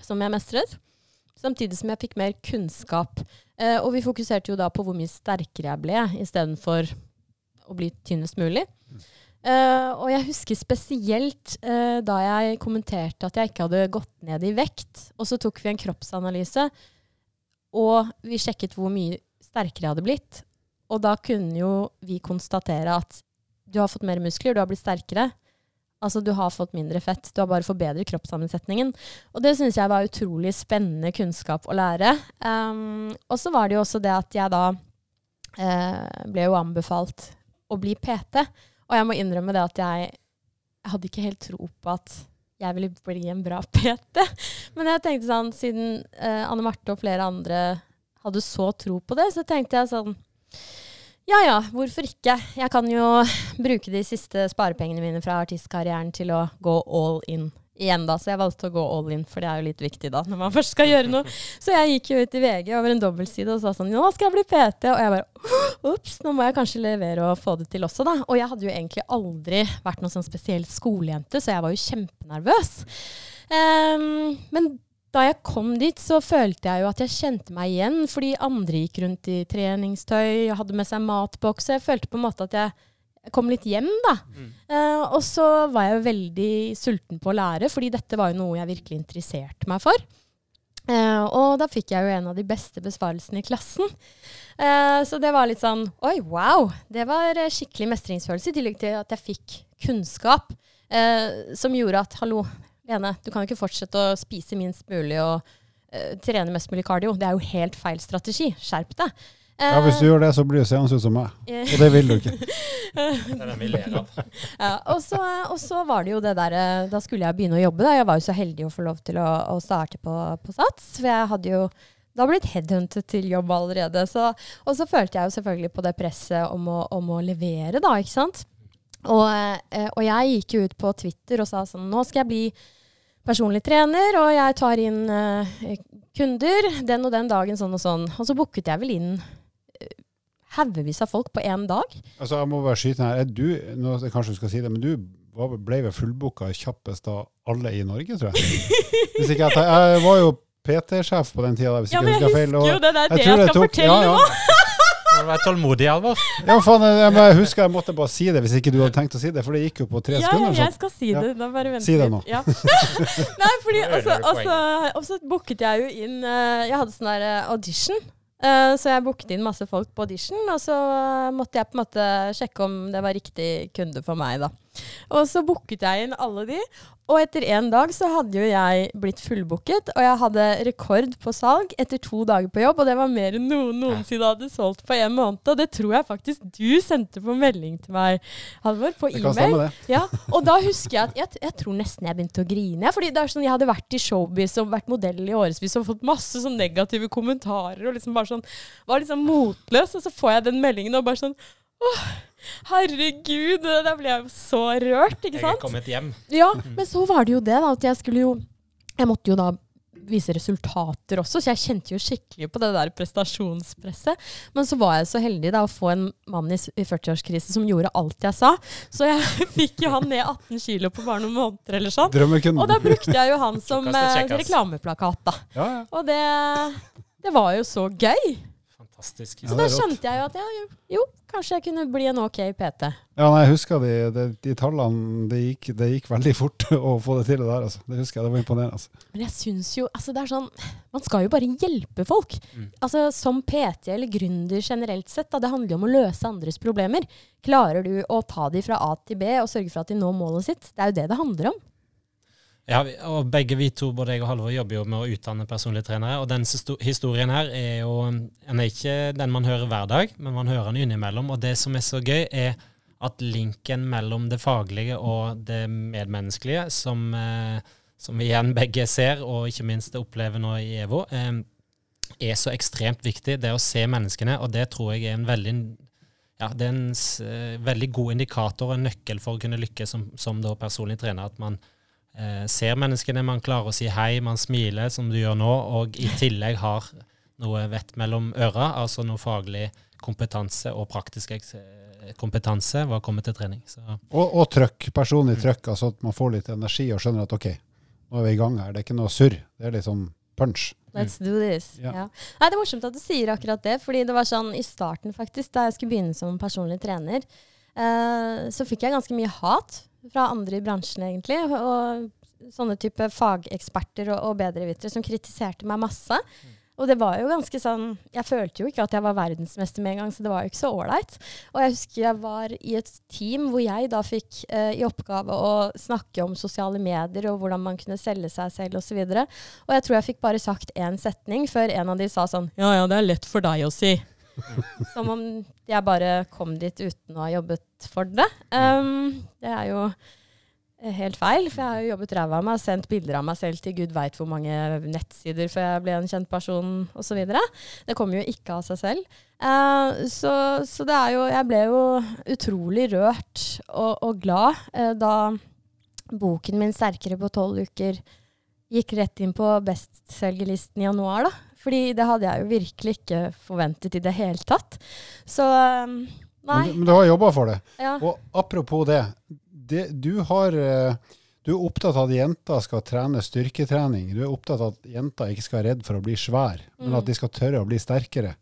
som jeg mestret. Samtidig som jeg fikk mer kunnskap. Eh, og vi fokuserte jo da på hvor mye sterkere jeg ble, istedenfor å bli tynnest mulig. Uh, og jeg husker spesielt uh, da jeg kommenterte at jeg ikke hadde gått ned i vekt. Og så tok vi en kroppsanalyse, og vi sjekket hvor mye sterkere jeg hadde blitt. Og da kunne jo vi konstatere at du har fått mer muskler, du har blitt sterkere. Altså du har fått mindre fett, du har bare forbedret kroppssammensetningen. Og det syns jeg var utrolig spennende kunnskap å lære. Um, og så var det jo også det at jeg da eh, ble jo anbefalt å bli PT. Og jeg må innrømme det at jeg, jeg hadde ikke helt tro på at jeg ville bli en bra PT. Men jeg tenkte sånn, siden uh, Anne Marte og flere andre hadde så tro på det, så tenkte jeg sånn ja ja, hvorfor ikke? Jeg kan jo bruke de siste sparepengene mine fra artistkarrieren til å gå all in igjen, da. Så jeg valgte å gå all in, for det er jo litt viktig da, når man først skal gjøre noe. Så jeg gikk jo ut i VG over en dobbeltside og sa sånn Nå skal jeg bli PT. Og jeg bare Ops, nå må jeg kanskje levere og få det til også, da. Og jeg hadde jo egentlig aldri vært noen sånn spesiell skolejente, så jeg var jo kjempenervøs. Um, men da jeg kom dit, så følte jeg jo at jeg kjente meg igjen, fordi andre gikk rundt i treningstøy, hadde med seg matboks. så Jeg følte på en måte at jeg kom litt hjem, da. Eh, og så var jeg veldig sulten på å lære, fordi dette var jo noe jeg virkelig interesserte meg for. Eh, og da fikk jeg jo en av de beste besvarelsene i klassen. Eh, så det var litt sånn Oi, wow! Det var eh, skikkelig mestringsfølelse, i tillegg til at jeg fikk kunnskap eh, som gjorde at hallo, Lene, du kan jo ikke fortsette å spise minst mulig og eh, trene mest mulig kardio. Det er jo helt feil strategi. Skjerp deg. Ja, Hvis du gjør det, så blir du seende ut som meg. Eh, Og det vil du ikke. Det ja, og, så, og så var det jo det der eh, Da skulle jeg begynne å jobbe. Da. Jeg var jo så heldig å få lov til å, å starte på, på Sats. For jeg hadde jo da blitt headhuntet til jobb allerede. Så, og så følte jeg jo selvfølgelig på det presset om å, om å levere, da, ikke sant. Og, eh, og jeg gikk jo ut på Twitter og sa sånn Nå skal jeg bli personlig trener, og jeg tar inn uh, kunder den og den dagen, sånn og sånn. Og så booket jeg vel inn eh, haugevis av folk på én dag. Altså, jeg må bare skyte her. Er du, nå, kanskje du skal si det, men du ble vel fullbooka kjappest av alle i Norge, tror jeg. Hvis ikke jeg, tar- jeg var jo PT-sjef på den tida. Hvis Ja, men jeg husker feil. og, jo det, det er det tror jeg skal tok- fortelle ja, nå. ja. Må du være tålmodig, Alvor. Ja, faen, jeg, jeg husker jeg måtte bare si det hvis ikke du hadde tenkt å si det, for det gikk jo på tre Ja, ja, jeg skal si Ja. det. Da bare vent Si det nå. Ja. Nei, fordi Og også, ødelegger du også, også booket jeg jo inn eh, Jeg hadde sånn der eh, audition. Eh, så jeg booket inn masse folk på audition, og så eh, måtte jeg på en måte sjekke om det var riktig kunde for meg, da. Og så booket jeg inn alle de. Og etter en dag så hadde jo jeg blitt fullbooket, og jeg hadde rekord på salg etter to dager på jobb, og det var mer enn noen noensinne hadde solgt på en måned. Og det tror jeg faktisk du sendte på melding til meg, Halvor, på e-mail. Ja, og da husker jeg at jeg, jeg tror nesten jeg begynte å grine. Fordi det er sånn, Jeg hadde vært i showbiz og vært modell i årevis og fått masse sånn negative kommentarer. og liksom bare sånn, Var liksom motløs. Og så får jeg den meldingen og bare sånn Åh, herregud! Da ble jeg jo så rørt, ikke Jeg er kommet hjem. Ja, men så var det jo det, da. At jeg skulle jo Jeg måtte jo da vise resultater også, så jeg kjente jo skikkelig på det der prestasjonspresset. Men så var jeg så heldig da å få en mann i, 40-årskrise som gjorde alt jeg sa. Så jeg fikk jo han ned 18 kilo på bare noen måneder eller sånn. Og da brukte jeg jo han som eh, reklameplakat, da. Ja, ja. Og det, det var jo så gøy. Fantastisk. Ja, Så det da skjønte jeg jo at ja, jo, jo, kanskje jeg kunne bli en ok PT. Ja, nei, jeg husker de, de, de tallene. Det gikk, de gikk veldig fort å få det til det der. Altså. Det husker jeg, det var imponerende. Altså. Men jeg syns jo altså det er sånn Man skal jo bare hjelpe folk. Mm. Altså Som PT eller gründer generelt sett, da, det handler jo om å løse andres problemer. Klarer du å ta de fra A til B og sørge for at de når målet sitt? Det er jo det det handler om. Ja, og begge vi to, både jeg og Halvor, jobber jo med å utdanne personlige trenere. Og den historien her er jo Den er ikke den man hører hver dag, men man hører den innimellom. Og det som er så gøy, er at linken mellom det faglige og det medmenneskelige, som, eh, som vi igjen begge ser, og ikke minst opplever nå i EVO, eh, er så ekstremt viktig. Det å se menneskene, og det tror jeg er en veldig ja, det er en eh, veldig god indikator og en nøkkel for å kunne lykkes som, som personlig trener. At man ser menneskene, man klarer å si hei, man smiler som du gjør nå, og i tillegg har noe vett mellom øra, altså noe faglig kompetanse og praktisk kompetanse eh, kompetanse komme kommer til trening. Så Og, og trøkk. Personlig trøkk. Altså at man får litt energi og skjønner at OK, nå er vi i gang her. Det er ikke noe surr. Det er litt sånn punch. Let's do this. Yeah. Ja. Nei, det er morsomt at du sier akkurat det, fordi det var sånn i starten, faktisk, da jeg skulle begynne som personlig trener, eh, så fikk jeg ganske mye hat fra andre i bransjen, egentlig. Og sånne type fageksperter og, og bedrevitere som kritiserte meg masse. Og det var jo ganske sånn Jeg følte jo ikke at jeg var verdensmester med en gang, så det var jo ikke så ålreit. Og jeg husker jeg var i et team hvor jeg da fikk eh, i oppgave å snakke om sosiale medier og hvordan man kunne selge seg selv osv. Og, og jeg tror jeg fikk bare sagt én setning før en av de sa sånn Ja ja, det er lett for deg å si. Som om jeg bare kom dit uten å ha jobbet for det. Um, det er jo eh, helt feil, for jeg har jo jobbet ræva av meg, og sendt bilder av meg selv til gud veit hvor mange nettsider før jeg ble en kjent person osv. Det kommer jo ikke av seg selv. Uh, så, så det er jo Jeg ble jo utrolig rørt og, og glad uh, da boken min 'Sterkere på tolv uker' gikk rett inn på bestselgerlisten i januar, da. Fordi det hadde jeg jo virkelig ikke forventet i det hele tatt. Så um, nei. Men, men du har jobba for det. Ja. Og apropos det, det du, har, eh, du er opptatt av at jenter skal trene styrketrening. Du er opptatt av at jenter ikke skal være redd for å bli svær, men Mm. at de skal tørre å bli sterkere.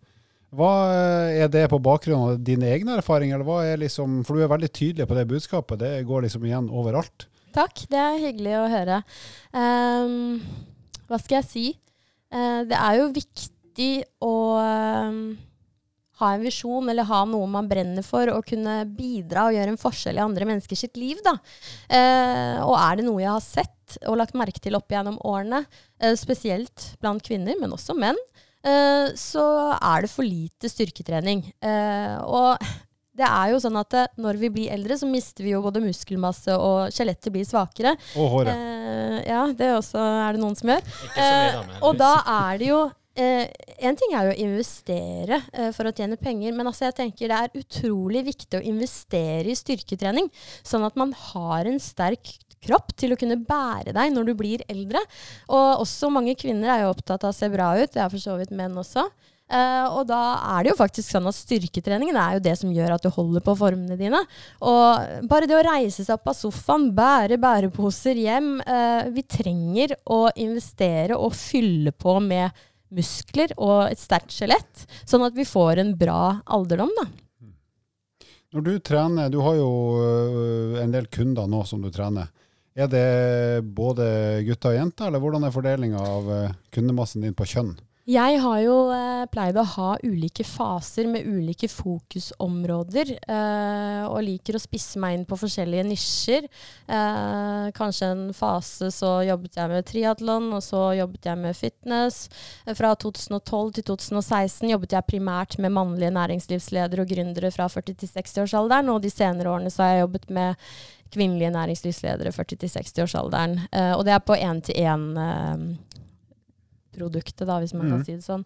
Hva eh, er det på bakgrunn av dine egne erfaringer? Er liksom, for du er veldig tydelig på det budskapet. Det går liksom igjen overalt. Takk, det er hyggelig å høre. Um, hva skal jeg si? Eh, det er jo viktig å ehm, ha en visjon eller ha noe man brenner for, og kunne bidra og gjøre en forskjell i andre menneskers liv. Da. Eh, og er det noe jeg har sett og lagt merke til opp gjennom årene, eh, spesielt blant kvinner, men også menn, så er det for lite styrketrening. Og det er jo sånn at eh, når vi blir eldre, så mister vi jo både muskelmasse og skjelettet blir svakere. Og håret. Eh, ja, det også er det noen som gjør. ikke så mye Eh, og da er det jo eh, En ting er jo å investere eh, for å tjene penger, men altså jeg tenker det er utrolig viktig å investere i styrketrening, sånn at man har en sterk kropp til å kunne bære deg når du blir eldre. Og også mange kvinner er jo opptatt av å se bra ut, det er for så vidt menn også. Eh, og da er det jo faktisk sånn at styrketreningen er jo det som gjør at du holder på formene dine. Og bare det å reise seg opp av sofaen, bære bæreposer hjem uh, Vi trenger å investere og fylle på med muskler og et sterkt skjelett, sånn at vi får en bra alderdom, da. Når du trener, du har jo øh, en del kunder nå som du trener. Er det både gutter og jenter, eller hvordan er fordelinga av kundemassen din på kjønn? Jeg har jo eh, pleid å ha ulike faser med ulike fokusområder, eh, og liker å spisse meg inn på forskjellige nisjer. Eh, kanskje en fase så jobbet jeg med triatlon, og så jobbet jeg med fitness. Fra 2012 til 2016 jobbet jeg primært med mannlige næringslivsledere og gründere fra 40 til 60-årsalderen, og de senere årene så har jeg jobbet med kvinnelige næringslivsledere 40 til 60-årsalderen. Eh, og det er på én-til-én produktet, da, hvis man mm. kan si det sånn.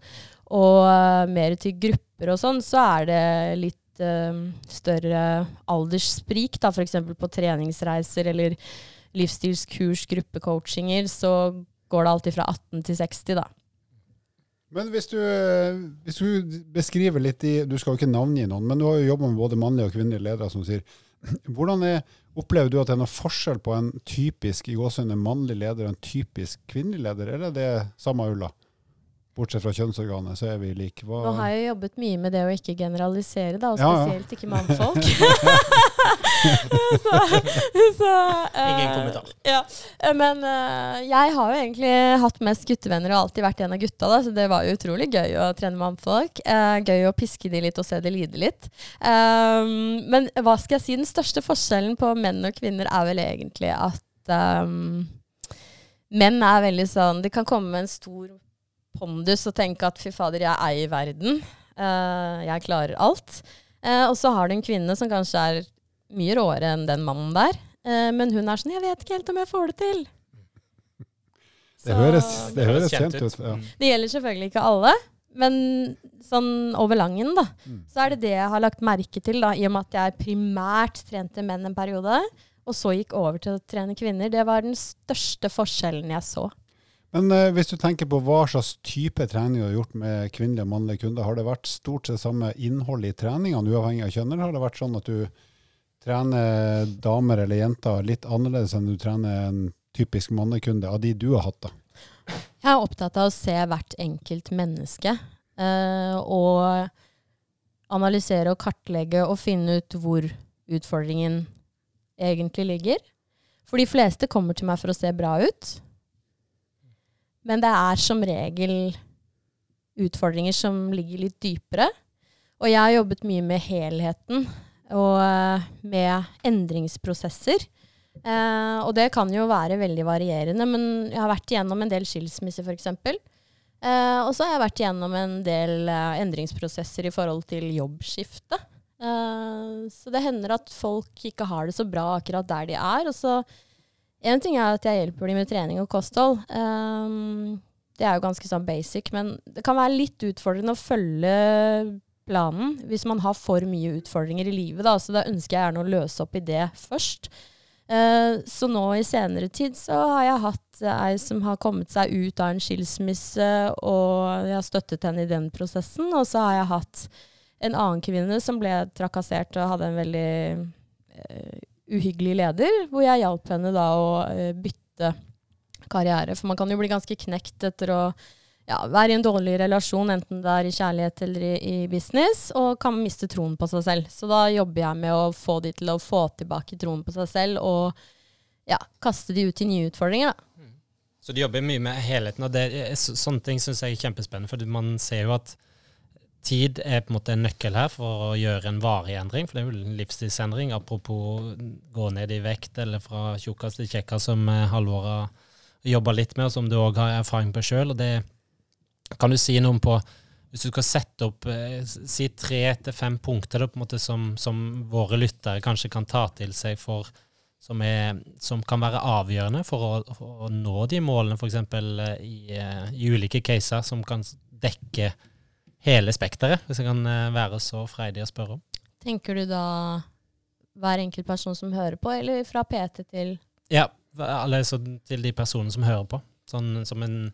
Og uh, mer til grupper og sånn, så er det litt eh, større alderssprik, da, f.eks. på treningsreiser eller livsstilskurs, gruppecoachinger, så går det alltid fra 18 til 60, da. Men hvis du, hvis du beskriver litt i Du skal jo ikke navngi noen, men du har jo jobba med både mannlige og kvinnelige ledere, som sier. Hvordan er, opplever du at det er noen forskjell på en typisk i gåsehudene mannlig leder og en typisk kvinnelig leder, eller er det samme ulla? Bortsett fra kjønnsorganet, så er vi like. Hva, Nå har jeg jobbet mye med det å ikke generalisere, da, og Ja, ja. spesielt ikke mannfolk. så, så, uh, Ingen kommentar. Ja, eh, men uh, jeg har jo egentlig hatt mest guttevenner og alltid vært en av gutta, da, så det var jo utrolig gøy å trene mannfolk. Uh, gøy å piske de litt og se de lide litt. Um, men hva skal jeg si, den største forskjellen på menn og kvinner er vel egentlig at um, menn er veldig sånn De kan komme med en stor pondus og tenke at fy fader, jeg eier verden. Uh, jeg klarer alt. Uh, og så har du en kvinne som kanskje er mye råere enn den mannen der. Eh, men hun er sånn 'Jeg vet ikke helt om jeg får det til'. det høres, det høres høres kjent kjent ut. Ja. Mm. Det gjelder selvfølgelig ikke alle, men sånn over langen, da, Mm. så er det det jeg har lagt merke til, da, i og med at jeg primært trente menn en periode, og så gikk over til å trene kvinner. Det var den største forskjellen jeg så. Men eh, hvis du tenker på hva slags type trening du har gjort med kvinnelige og mannlige kunder, har det vært stort sett samme innhold i treningene, uavhengig av kjønn, eller har det vært sånn at du trener damer eller jenter litt annerledes enn du trener en typisk mannekunde av de du har hatt? da? Jeg er opptatt av å se hvert enkelt menneske, Uh, og analysere og kartlegge og finne ut hvor utfordringen egentlig ligger. For de fleste kommer til meg for å se bra ut. Men det er som regel utfordringer som ligger litt dypere. Og jeg har jobbet mye med helheten og eh, med endringsprosesser. Eh, og det kan jo være veldig varierende, men jeg har vært igjennom en del skilsmisser f.eks. Eh, og så har jeg vært igjennom en del eh, endringsprosesser i forhold til jobbskifte. Eh, så det hender at folk ikke har det så bra akkurat der de er. Og så En ting er at jeg hjelper dem med trening og kosthold. Eh, det er jo ganske sånn basic, men det kan være litt utfordrende å følge planen hvis man har for mye utfordringer i livet. Da. Så da ønsker jeg gjerne å løse opp i det først. Eh, så nå i senere tid så har jeg hatt ei som har kommet seg ut av en skilsmisse, og jeg har støttet henne i den prosessen. Og så har jeg hatt en annen kvinne som ble trakassert og hadde en veldig eh, uhyggelig leder, hvor jeg hjalp henne da å eh, bytte karriere. For man kan jo bli ganske knekt etter å ja, være i en dårlig relasjon, enten det er i kjærlighet eller i, i business, og kan miste troen på seg selv. Så da jobber jeg med å få de til å få tilbake troen på seg selv, og ja, kaste de ut i nye utfordringer. Da. Så du jobber mye med helheten, og er- så- sånne ting syns jeg er kjempespennende. For man ser jo at tid er på en måte en nøkkel her for å gjøre en varig endring. For det er jo en livsstilsendring. Apropos gå ned i vekt, eller fra tjukkas til kjekkas, som eh, Halvor har jobba litt med, og som du òg har erfaring på sjøl. Og det kan du si noe om på Hvis du skal sette opp eh, si tre til fem punkter da, som, som våre lyttere kanskje kan ta til seg for som, er, som kan være avgjørende for å, for å nå de målene, f.eks. I, eh, i ulike caser, som kan dekke hele spekteret, hvis jeg kan eh, være så freidig å spørre om. Tenker du da hver enkelt person som hører på, eller fra PT til Ja, altså til de personene som hører på. Sånn som, en,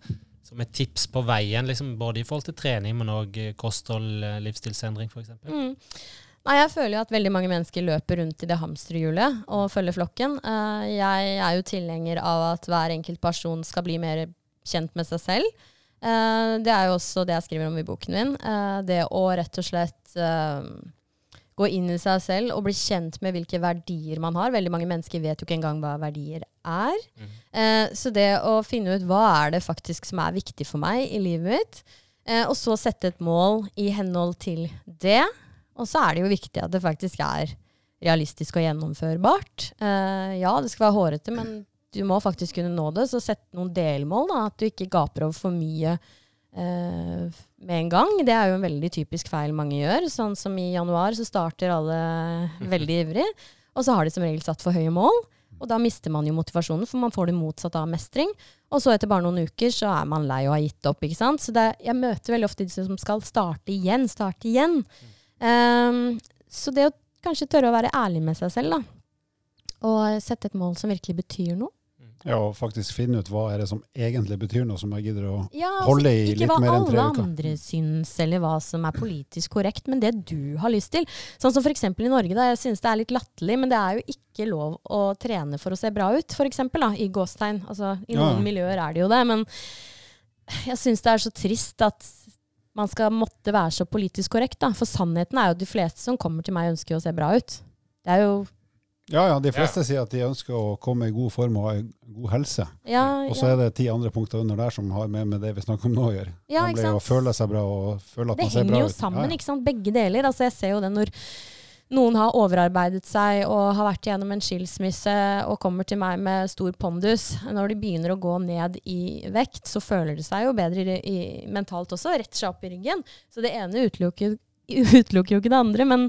som et tips på veien, liksom, både i forhold til trening, men òg kosthold, eh, livsstilsendring, f.eks. Mm. Nei, jeg føler jo at veldig mange mennesker løper rundt i det hamsterhjulet og følger flokken. Eh, jeg er jo tilhenger av at hver enkelt person skal bli mer kjent med seg selv. Eh, det er jo også det jeg skriver om i boken min. Eh, det å rett og slett eh, gå inn i seg selv og bli kjent med hvilke verdier man har. Veldig mange mennesker vet jo ikke engang hva verdier er. Mm. Eh, så det å finne ut hva er det faktisk som er viktig for meg i livet mitt, Eh, og så sette et mål i henhold til det. Og så er det jo viktig at det faktisk er realistisk og gjennomførbart. Eh, ja, det skal være hårete, men du må faktisk kunne nå det. Så sett noen delmål, da. At du ikke gaper over for mye eh, med en gang. Det er jo en veldig typisk feil mange gjør. Sånn som i januar så starter alle veldig ivrig, og så har de som regel satt for høye mål. Og da mister man jo motivasjonen, for man får det motsatt av mestring. Og så etter bare noen uker så er man lei og har gitt opp. ikke sant? Så det, jeg møter veldig ofte de som skal starte igjen, starte igjen. Um, så det å kanskje tørre å være ærlig med seg selv, da. Og sette et mål som virkelig betyr noe. Ja, og faktisk finne ut hva er det som egentlig betyr noe, som jeg gidder å Ja, holde i litt mer enn tre uker. Ikke hva alle andre syns, eller hva som er politisk korrekt, men det du har lyst til. Sånn som f.eks. i Norge, da. Jeg synes det er litt latterlig, men det er jo ikke lov å trene for å se bra ut, f.eks. i gåstegn. Altså, I noen ja. miljøer er det jo det, men jeg syns det er så trist at man skal måtte være så politisk korrekt, da. For sannheten er jo at de fleste som kommer til meg, ønsker å se bra ut. Det er jo Ja, ja, de fleste sier at de ønsker å komme i god form og ha god helse. Ja, Og så ja. er det ti andre punkter under der som har med, med det vi snakker om nå å gjøre. ja Nemlig å føle seg bra og føle at Det man ser henger bra jo ut. sammen, Ja, ja. ikke sant? Begge deler. Altså, jeg ser jo det når noen har overarbeidet seg og har vært gjennom en skilsmisse og kommer til meg med stor pondus. Når de begynner å gå ned i vekt, så føler de seg jo bedre i, i, mentalt også, retter seg opp i ryggen. Så det ene utelukker, utelukker jo ikke det andre. Men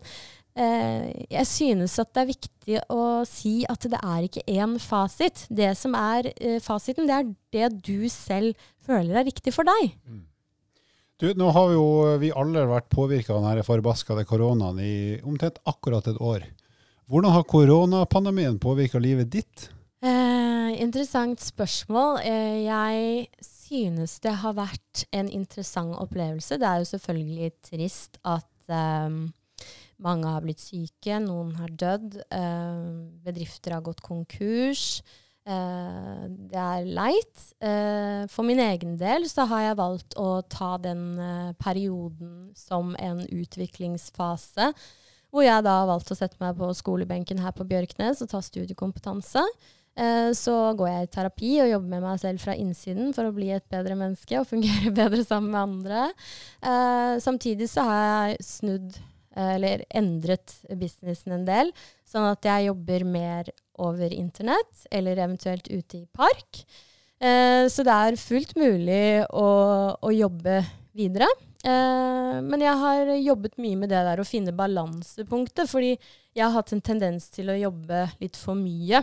jeg synes at det er viktig å si at det er ikke én fasit. Det som er eh, fasiten, det er det du selv føler er riktig for deg. Du, nå har jo vi alle vært påvirka av denne forbaskede koronaen i omtrent akkurat et år. Hvordan har koronapandemien påvirka livet ditt? Eh, interessant spørsmål. Eh, jeg synes det har vært en interessant opplevelse. Det er jo selvfølgelig trist at eh, mange har blitt syke, noen har dødd, eh, bedrifter har gått konkurs. Eh, det er leit. Eh, for min egen del så har jeg valgt å ta den perioden som en utviklingsfase. Hvor jeg da har valgt å sette meg på skolebenken her på Bjørknes og ta studiekompetanse. Så går jeg i terapi og jobber med meg selv fra innsiden for å bli et bedre menneske og fungere bedre sammen med andre. Samtidig så har jeg snudd, eller endret businessen en del, sånn at jeg jobber mer over internett, eller eventuelt ute i park. Eh, så det er fullt mulig å, å jobbe videre. Eh, men jeg har jobbet mye med det der å finne balansepunktet, fordi jeg har hatt en tendens til å jobbe litt for mye.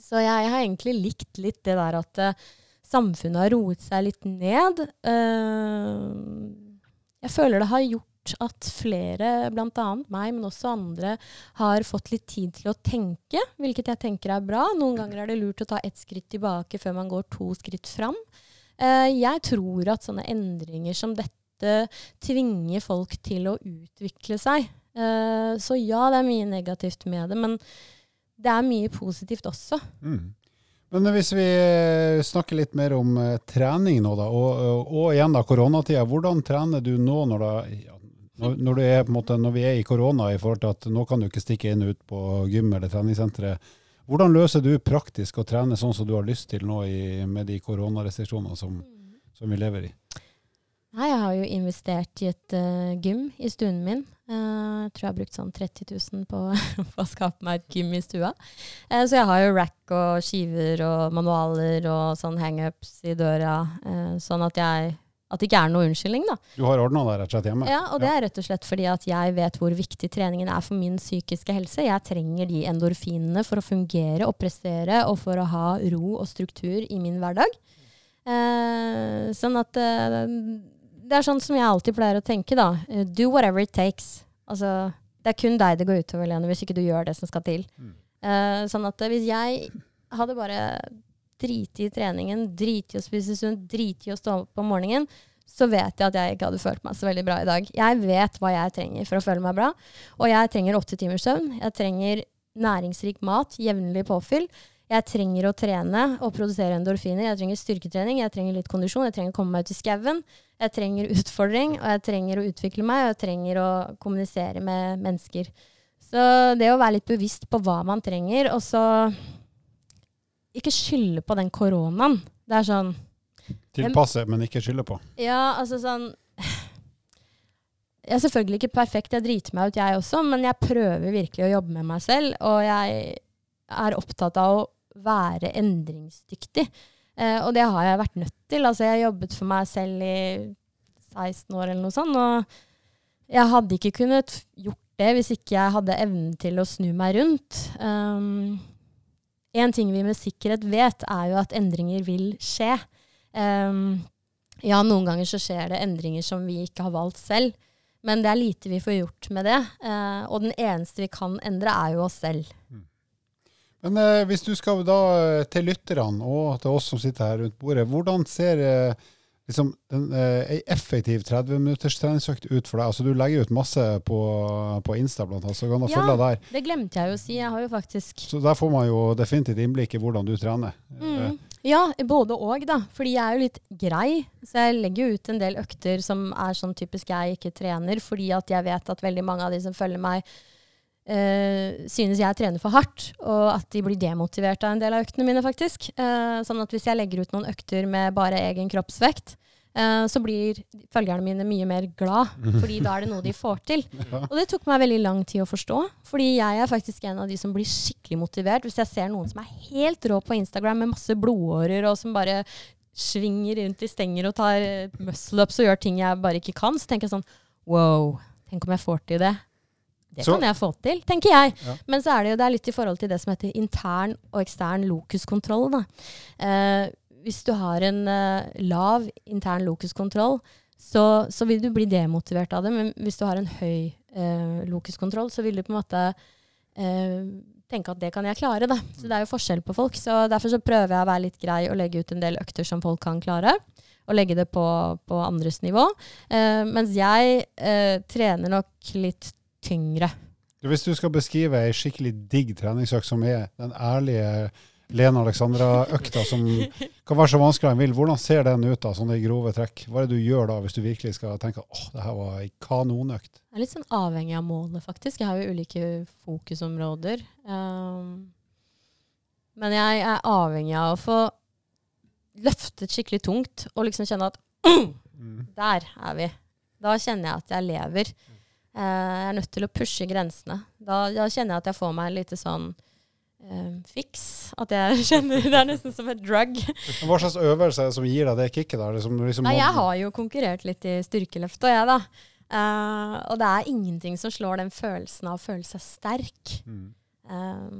Så jeg har egentlig likt litt det der at eh, samfunnet har roet seg litt ned. Eh, jeg føler det har gjort at flere, bl.a. meg, men også andre, har fått litt tid til å tenke, hvilket jeg tenker er bra. Noen ganger er det lurt å ta ett skritt tilbake før man går to skritt fram. Eh, jeg tror at sånne endringer som dette tvinger folk til å utvikle seg. Eh, så ja, det er mye negativt med det, men det er mye positivt også. Mm. Men hvis vi eh, snakker litt mer om trening nå, da, og, og, igjen da koronatida. Hvordan trener du nå når, det når, når, er, måte, når vi er i korona, i forhold til at nå kan du ikke stikke inn og ut på gym eller treningssenteret. Hvordan løser du praktisk å trene sånn som du har lyst til nå i, med de koronarestriksjonene som, som vi lever i? Nei, jeg har jo investert i et uh, gym i stuen min. Uh, jeg tror jeg har brukt sånn 30 000 på, på å skape meg et gym i stua. Uh, så jeg har jo rack og skiver og manualer og sånn hangups i døra, sånn at, jeg, at det ikke er noe unnskyldning, da. Du har ordna deg rett og slett hjemme? Ja, og det er rett og slett fordi at jeg vet hvor viktig treningen er for min psykiske helse. Jeg trenger de endorfinene for å fungere og prestere, og for å ha ro og struktur i min hverdag. Eh, sånn at eh, Det er sånn som jeg alltid pleier å tenke, da. Eh, Do whatever it takes. Altså, det er kun deg det går utover, Lene, hvis ikke du gjør det som skal til. Mm. Eh, sånn at eh, hvis jeg hadde bare driti i treningen, drite i å spise sunt, drite i å stå opp om morgenen, så vet jeg at jeg ikke hadde følt meg så veldig bra i dag. Jeg vet hva jeg trenger for å føle meg bra. Og jeg trenger åtte timers søvn. Jeg trenger næringsrik mat, jevnlig påfyll. Jeg trenger å trene og produsere endorfiner. Jeg trenger styrketrening, jeg trenger litt kondisjon, jeg trenger å komme meg ut i skauen. Jeg trenger utfordring, og jeg trenger å utvikle meg, og jeg trenger å kommunisere med mennesker. Så det å være litt bevisst på hva man trenger, og så ikke skylde på den koronaen. Det er sånn Tilpasse, men ikke skylde på. Ja, altså sånn Jeg er selvfølgelig ikke perfekt, jeg driter meg ut jeg også, men jeg prøver virkelig å jobbe med meg selv. Og jeg er opptatt av å være endringsdyktig. Eh, og det har jeg vært nødt til. Altså, jeg har jobbet for meg selv i 16 år eller noe sånt. Og jeg hadde ikke kunnet gjort det hvis ikke jeg hadde evnen til å snu meg rundt. Um, en ting vi med sikkerhet vet, er jo at endringer vil skje. Um, ja, noen ganger så skjer det endringer som vi ikke har valgt selv. Men det er lite vi får gjort med det. Uh, og den eneste vi kan endre, er jo oss selv. Men uh, hvis du skal da eh, til lytterne og til oss som sitter her rundt bordet, hvordan ser eh, liksom, en eh, effektiv 30 minutters treningsøkt ut for deg? Altså Du legger ut masse på, på Insta, blant annet, så kan du Ja. følge deg der. Det glemte jeg jo å si. Jeg har jo faktisk Så der får man jo definitivt innblikk i hvordan du trener. Eh, Mm. Ja, både og, da. Fordi jeg er jo litt grei. Så jeg legger jo ut en del økter som er sånn typisk jeg ikke trener, fordi at jeg vet at veldig mange av de som følger meg, eh, synes jeg trener for hardt, og at de blir demotivert av en del av øktene mine, faktisk. Uh, sånn at hvis jeg legger ut noen økter med bare egen kroppsvekt, uh, så blir følgerne mine mye mer glad, fordi da er det noe de får til. Og det tok meg veldig lang tid å forstå, fordi jeg er faktisk en av de som blir skikkelig motivert hvis jeg ser noen som er helt rå på Instagram med masse blodårer, og som bare svinger rundt i stenger og tar eh, muscle-ups og gjør ting jeg bare ikke kan, så tenker jeg sånn wow, tenk om jeg får til det. Det Så- kan jeg få til, tenker jeg. Ja. Men så er det jo det er litt i forhold til det som heter intern og ekstern lokuskontroll. Da. Eh, hvis du har en eh, lav intern lokuskontroll, så, så vil du bli demotivert av det. Men hvis du har en høy eh, lokuskontroll, så vil du på en måte eh, tenke at det kan jeg klare. Da. Så det er jo forskjell på folk. Så derfor så prøver jeg å være litt grei og legge ut en del økter som folk kan klare. Og legge det på, på andres nivå. Eh, mens jeg eh, trener nok litt tyngre. Hvis du skal beskrive ei skikkelig digg treningsøkt som er den ærlige Lene Alexandra-økta som kan være så vanskelig en vil, hvordan ser den ut da, sånne grove trekk? Hva er det du gjør da, hvis du virkelig skal tenke åh, det her var ei kanonøkt? Jeg er litt sånn avhengig av målet, faktisk. Jeg har jo ulike fokusområder. Um, men jeg er avhengig av å få løftet skikkelig tungt og liksom kjenne at Mm. der er vi. Da kjenner jeg at jeg lever. Eh, jeg er nødt til å pushe grensene. Da, da kjenner jeg at jeg får meg litt lite sånn eh, fiks. At jeg kjenner Det er nesten som et drug. Hva slags øvelse er det som gir deg det kicket? da? Liksom, liksom Nei, jeg har jo konkurrert litt i styrkeløft, og jeg, da. Eh, og det er ingenting som slår den følelsen av å føle seg sterk. Mm. Eh,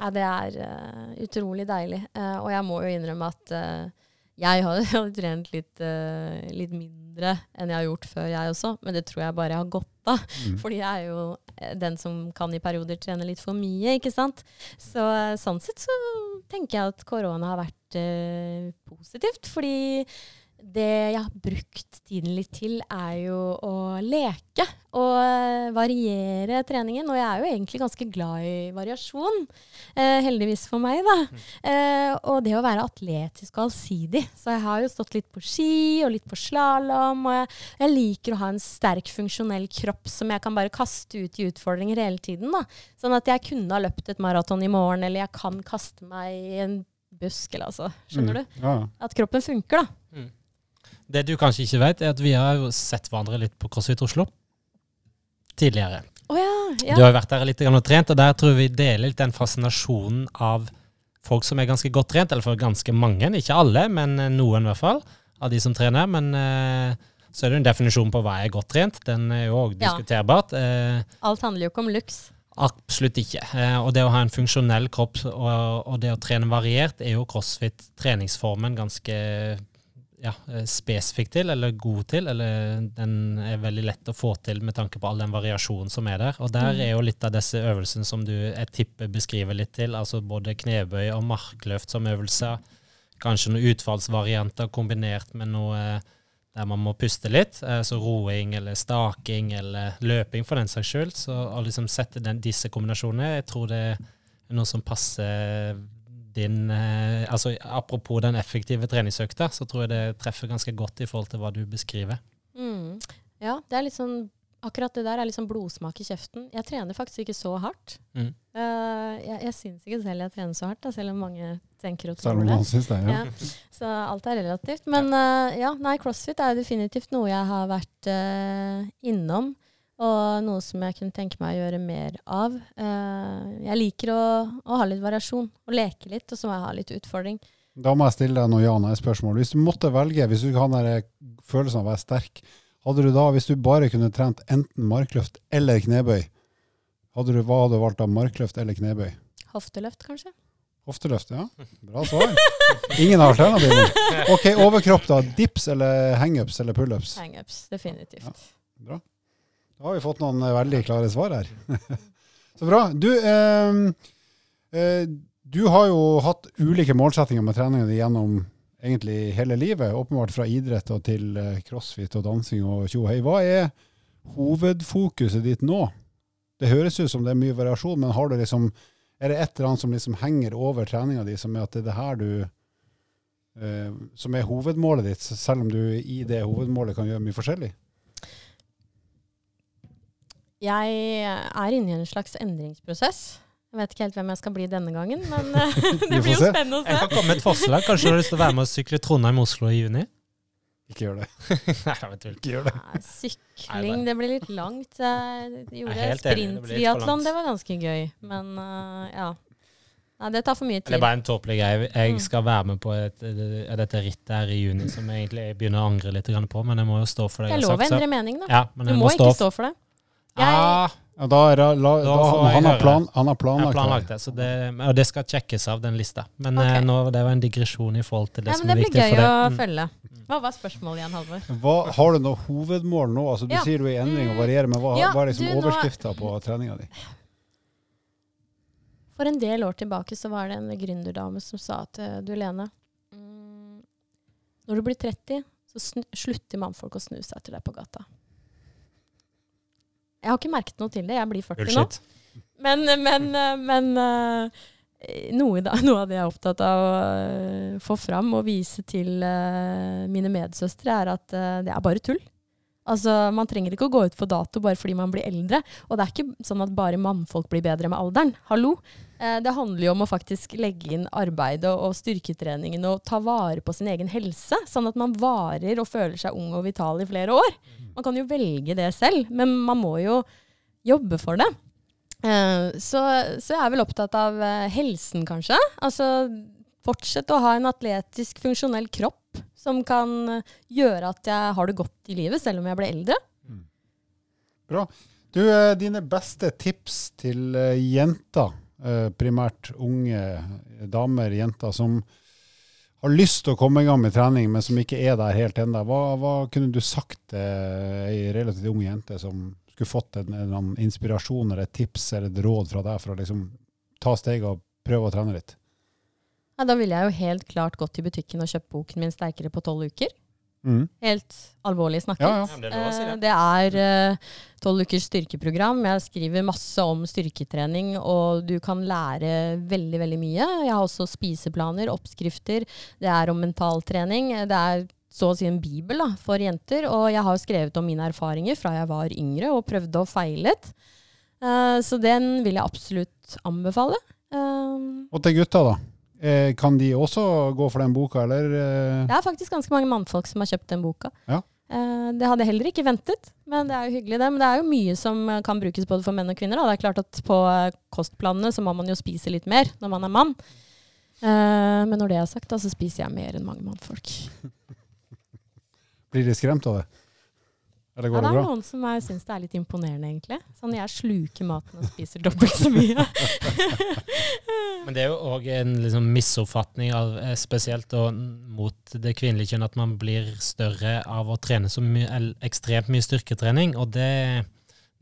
ja, det er eh, utrolig deilig. Eh, og jeg må jo innrømme at jeg har, jeg har trent litt, uh, litt mindre enn jeg har gjort før, jeg også. Men det tror jeg bare jeg har godt av. Mm. Fordi jeg er jo eh, den som kan i perioder trene litt for mye, ikke sant. Så eh, sånn sett så tenker jeg at korona har vært uh, positivt. Fordi det jeg har brukt tiden litt til, er jo å leke og eh, variere treningen. Og jeg er jo egentlig ganske glad i variasjon. Eh, heldigvis for meg, da. Eh, og det å være atletisk og allsidig. Så jeg har jo stått litt på ski og litt på slalåm. Og jeg, jeg liker å ha en sterk, funksjonell kropp som jeg kan bare kaste ut i utfordringer hele tiden. da. Sånn at jeg kunne ha løpt et maraton i morgen, eller jeg kan kaste meg i en busk, eller altså. Skjønner du? Mm. Ja. At kroppen funker, da. Det du kanskje ikke vet, er at vi har jo sett hverandre litt på CrossFit Oslo tidligere. Oh, ja, ja. Du har jo vært der litt og trent, og der tror vi deler litt den fascinasjonen av folk som er ganske godt trent, eller for ganske mange, ikke alle, men eh, noen i hvert fall, av de som trener. Men eh, så er det jo en definisjon på hva er godt trent. Den er jo òg diskuterbart. Ja. Alt handler jo ikke om luks. Absolutt ikke. Eh, og det å ha en funksjonell kropp og, og det å trene variert, er jo crossfit treningsformen ganske ja, eh, spesifikk til, eller god til. Eller den er veldig lett å få til med tanke på all den variasjonen som er der. Og der Mm. er jo litt av disse øvelsene som du jeg tipper beskriver litt til, altså både knebøy og markløft som øvelser. Kanskje noen utfallsvarianter kombinert med noe eh, der man må puste litt. eh, Så roing eller staking eller løping for den saks skyld. Så å liksom sette den, disse kombinasjonene, jeg tror det er noe som passer din eh, altså Apropos den effektive treningsøkta, så tror jeg det treffer ganske godt i forhold til hva du beskriver. Mm. Ja, det er litt sånn Akkurat det der er litt sånn blodsmak i kjeften. Jeg trener faktisk ikke så hardt. Mm. Uh, jeg jeg syns ikke selv jeg trener så hardt, da, selv om mange tenker og tror det. Synes det. Ja. Ja. Så alt er relativt. Men uh, ja, nei, crossfit er definitivt noe jeg har vært uh, innom. Og noe som jeg kunne tenke meg å gjøre mer av. Eh, jeg liker å, å ha litt variasjon, og leke litt, og så må jeg ha litt utfordring. Da må jeg stille deg noen ja-nei-spørsmål. Hvis du måtte velge, hvis du har den følelsen av å være sterk, hadde du da, hvis du bare kunne trent enten markløft eller knebøy, hadde du, hva hadde du valgt av markløft eller knebøy? Hofteløft, kanskje? Hofteløft, ja. Bra svar. Ingen alternativer. Ok, overkropp da. Dips eller hangups eller pullups? Hangups, definitivt. Ja. Bra. Da har vi fått noen eh, veldig klare svar her. Så bra. Du, eh, eh, du har jo hatt ulike målsettinger med treninga di gjennom egentlig hele livet. Åpenbart fra idrett og til eh, crossfit og dansing og tjo hei. Hva er hovedfokuset ditt nå? Det høres ut som det er mye variasjon, men har du liksom, er det et eller annet som liksom henger over treninga di, som er at det er det her du eh, Som er hovedmålet ditt, selv om du i det hovedmålet kan gjøre mye forskjellig? Jeg er inne i en slags endringsprosess. Jeg vet ikke helt hvem jeg skal bli denne gangen, men eh, det blir jo se. spennende å Jeg kan komme med et forslag. Kanskje du har lyst til å være med og sykle Trondheim-Oslo i juni? Ikke gjør det. Nei, jeg vet vel ikke. Gjør det. Nei, Sykling, det blir litt langt. Jeg gjorde sprinttriatlon, det var ganske gøy. Men uh, ja. Nei, det tar for mye tid. Det er bare en tåpelig greie. Mm. Jeg skal være med på et, dette rittet her i juni, som jeg egentlig begynner å angre litt på, men jeg må jo stå for det Det jeg er lov å endre mening, da. Ja, men Du må må ikke stå stå for det. Jeg, Ah, Ja, da er det, la, Da da, han, har plan, han har planlagt, har planlagt det, så det, og det skal sjekkes av den lista. Men eh, nå, det var en digresjon i forhold til det ja, som men det er blir gøy det. å Mm. følge. Hva var spørsmålet igjen, Halvor? Hva, har du noe hovedmål nå? Altså, du Ja. sier du er i endring og varierer, men hva, Ja, hva er liksom overskrifta på treninga di? For en del år tilbake så var det en gründerdame som sa at eh, du Lene, mm, når du blir 30, så slutter mannfolk å snu seg etter deg på gata. Jeg har ikke merket noe til det, jeg blir 40 nå. Men, men, men eh, noe, noe av det jeg er opptatt av å eh, få fram og vise til eh, mine medsøstre, er at det er bare tull. Altså, Man trenger ikke å gå ut på dato bare fordi man blir eldre. Og det er ikke sånn at bare mannfolk blir bedre med alderen. Hallo! Eh, det handler jo om å faktisk legge inn arbeidet og, styrketreningen og ta vare på sin egen helse, sånn at man varer og føler seg ung og vital i flere år. Man kan jo velge det selv, men man må jo jobbe for det. Eh, så, så jeg er vel opptatt av eh, helsen, kanskje. Altså fortsett å ha en atletisk, funksjonell kropp som kan eh, gjøre at jeg har det godt i livet, selv om jeg blir eldre. Bra. Du, eh, dine beste tips til eh, jenter, primært unge damer, jenter, som har lyst til å komme i gang med trening, men som ikke er der helt ennå. Hva, hva kunne du sagt til ei relativt ung jente som skulle fått en, en inspirasjon eller et tips eller et råd fra deg for å liksom ta steget og prøve å trene litt? Ja, da ville jeg jo helt klart gått til butikken og kjøpt boken min 'Sterkere på tolv uker'. Mm. Helt alvorlig snakket. Ja, ja. Ja, det er si Eh, det. Er tolv ukers styrkeprogram. Jeg skriver masse om styrketrening, og du kan lære veldig veldig mye. Jeg har også spiseplaner, oppskrifter. Det er om mentaltrening. Det er så å si en bibel da, for jenter. Og jeg har skrevet om mine erfaringer fra jeg var yngre og prøvde og feilet. Eh, Så den vil jeg absolutt anbefale. Eh, Og til gutta, da. Eh, kan de også gå for den boka, eller? eh? Det er faktisk ganske mange mannfolk som har kjøpt den boka. Ja. Eh, det hadde jeg heller ikke ventet, men det er jo hyggelig det. Men det er jo mye som eh, kan brukes både for menn og kvinner. Da. Det er klart at på kostplanene så må man jo spise litt mer når man er mann. Eh, men når det er sagt, da, så spiser jeg mer enn mange mannfolk. Blir de skremt av det? Ja, går det det er bra? noen som jeg syns det er litt imponerende, egentlig. Sånn jeg sluker maten og spiser dobbelt så mye. Men det er jo òg en liksom misoppfatning av eh, spesielt da, mot det kvinnelige kjønn at man blir større av å trene så mye, ekstremt mye styrketrening. Og det,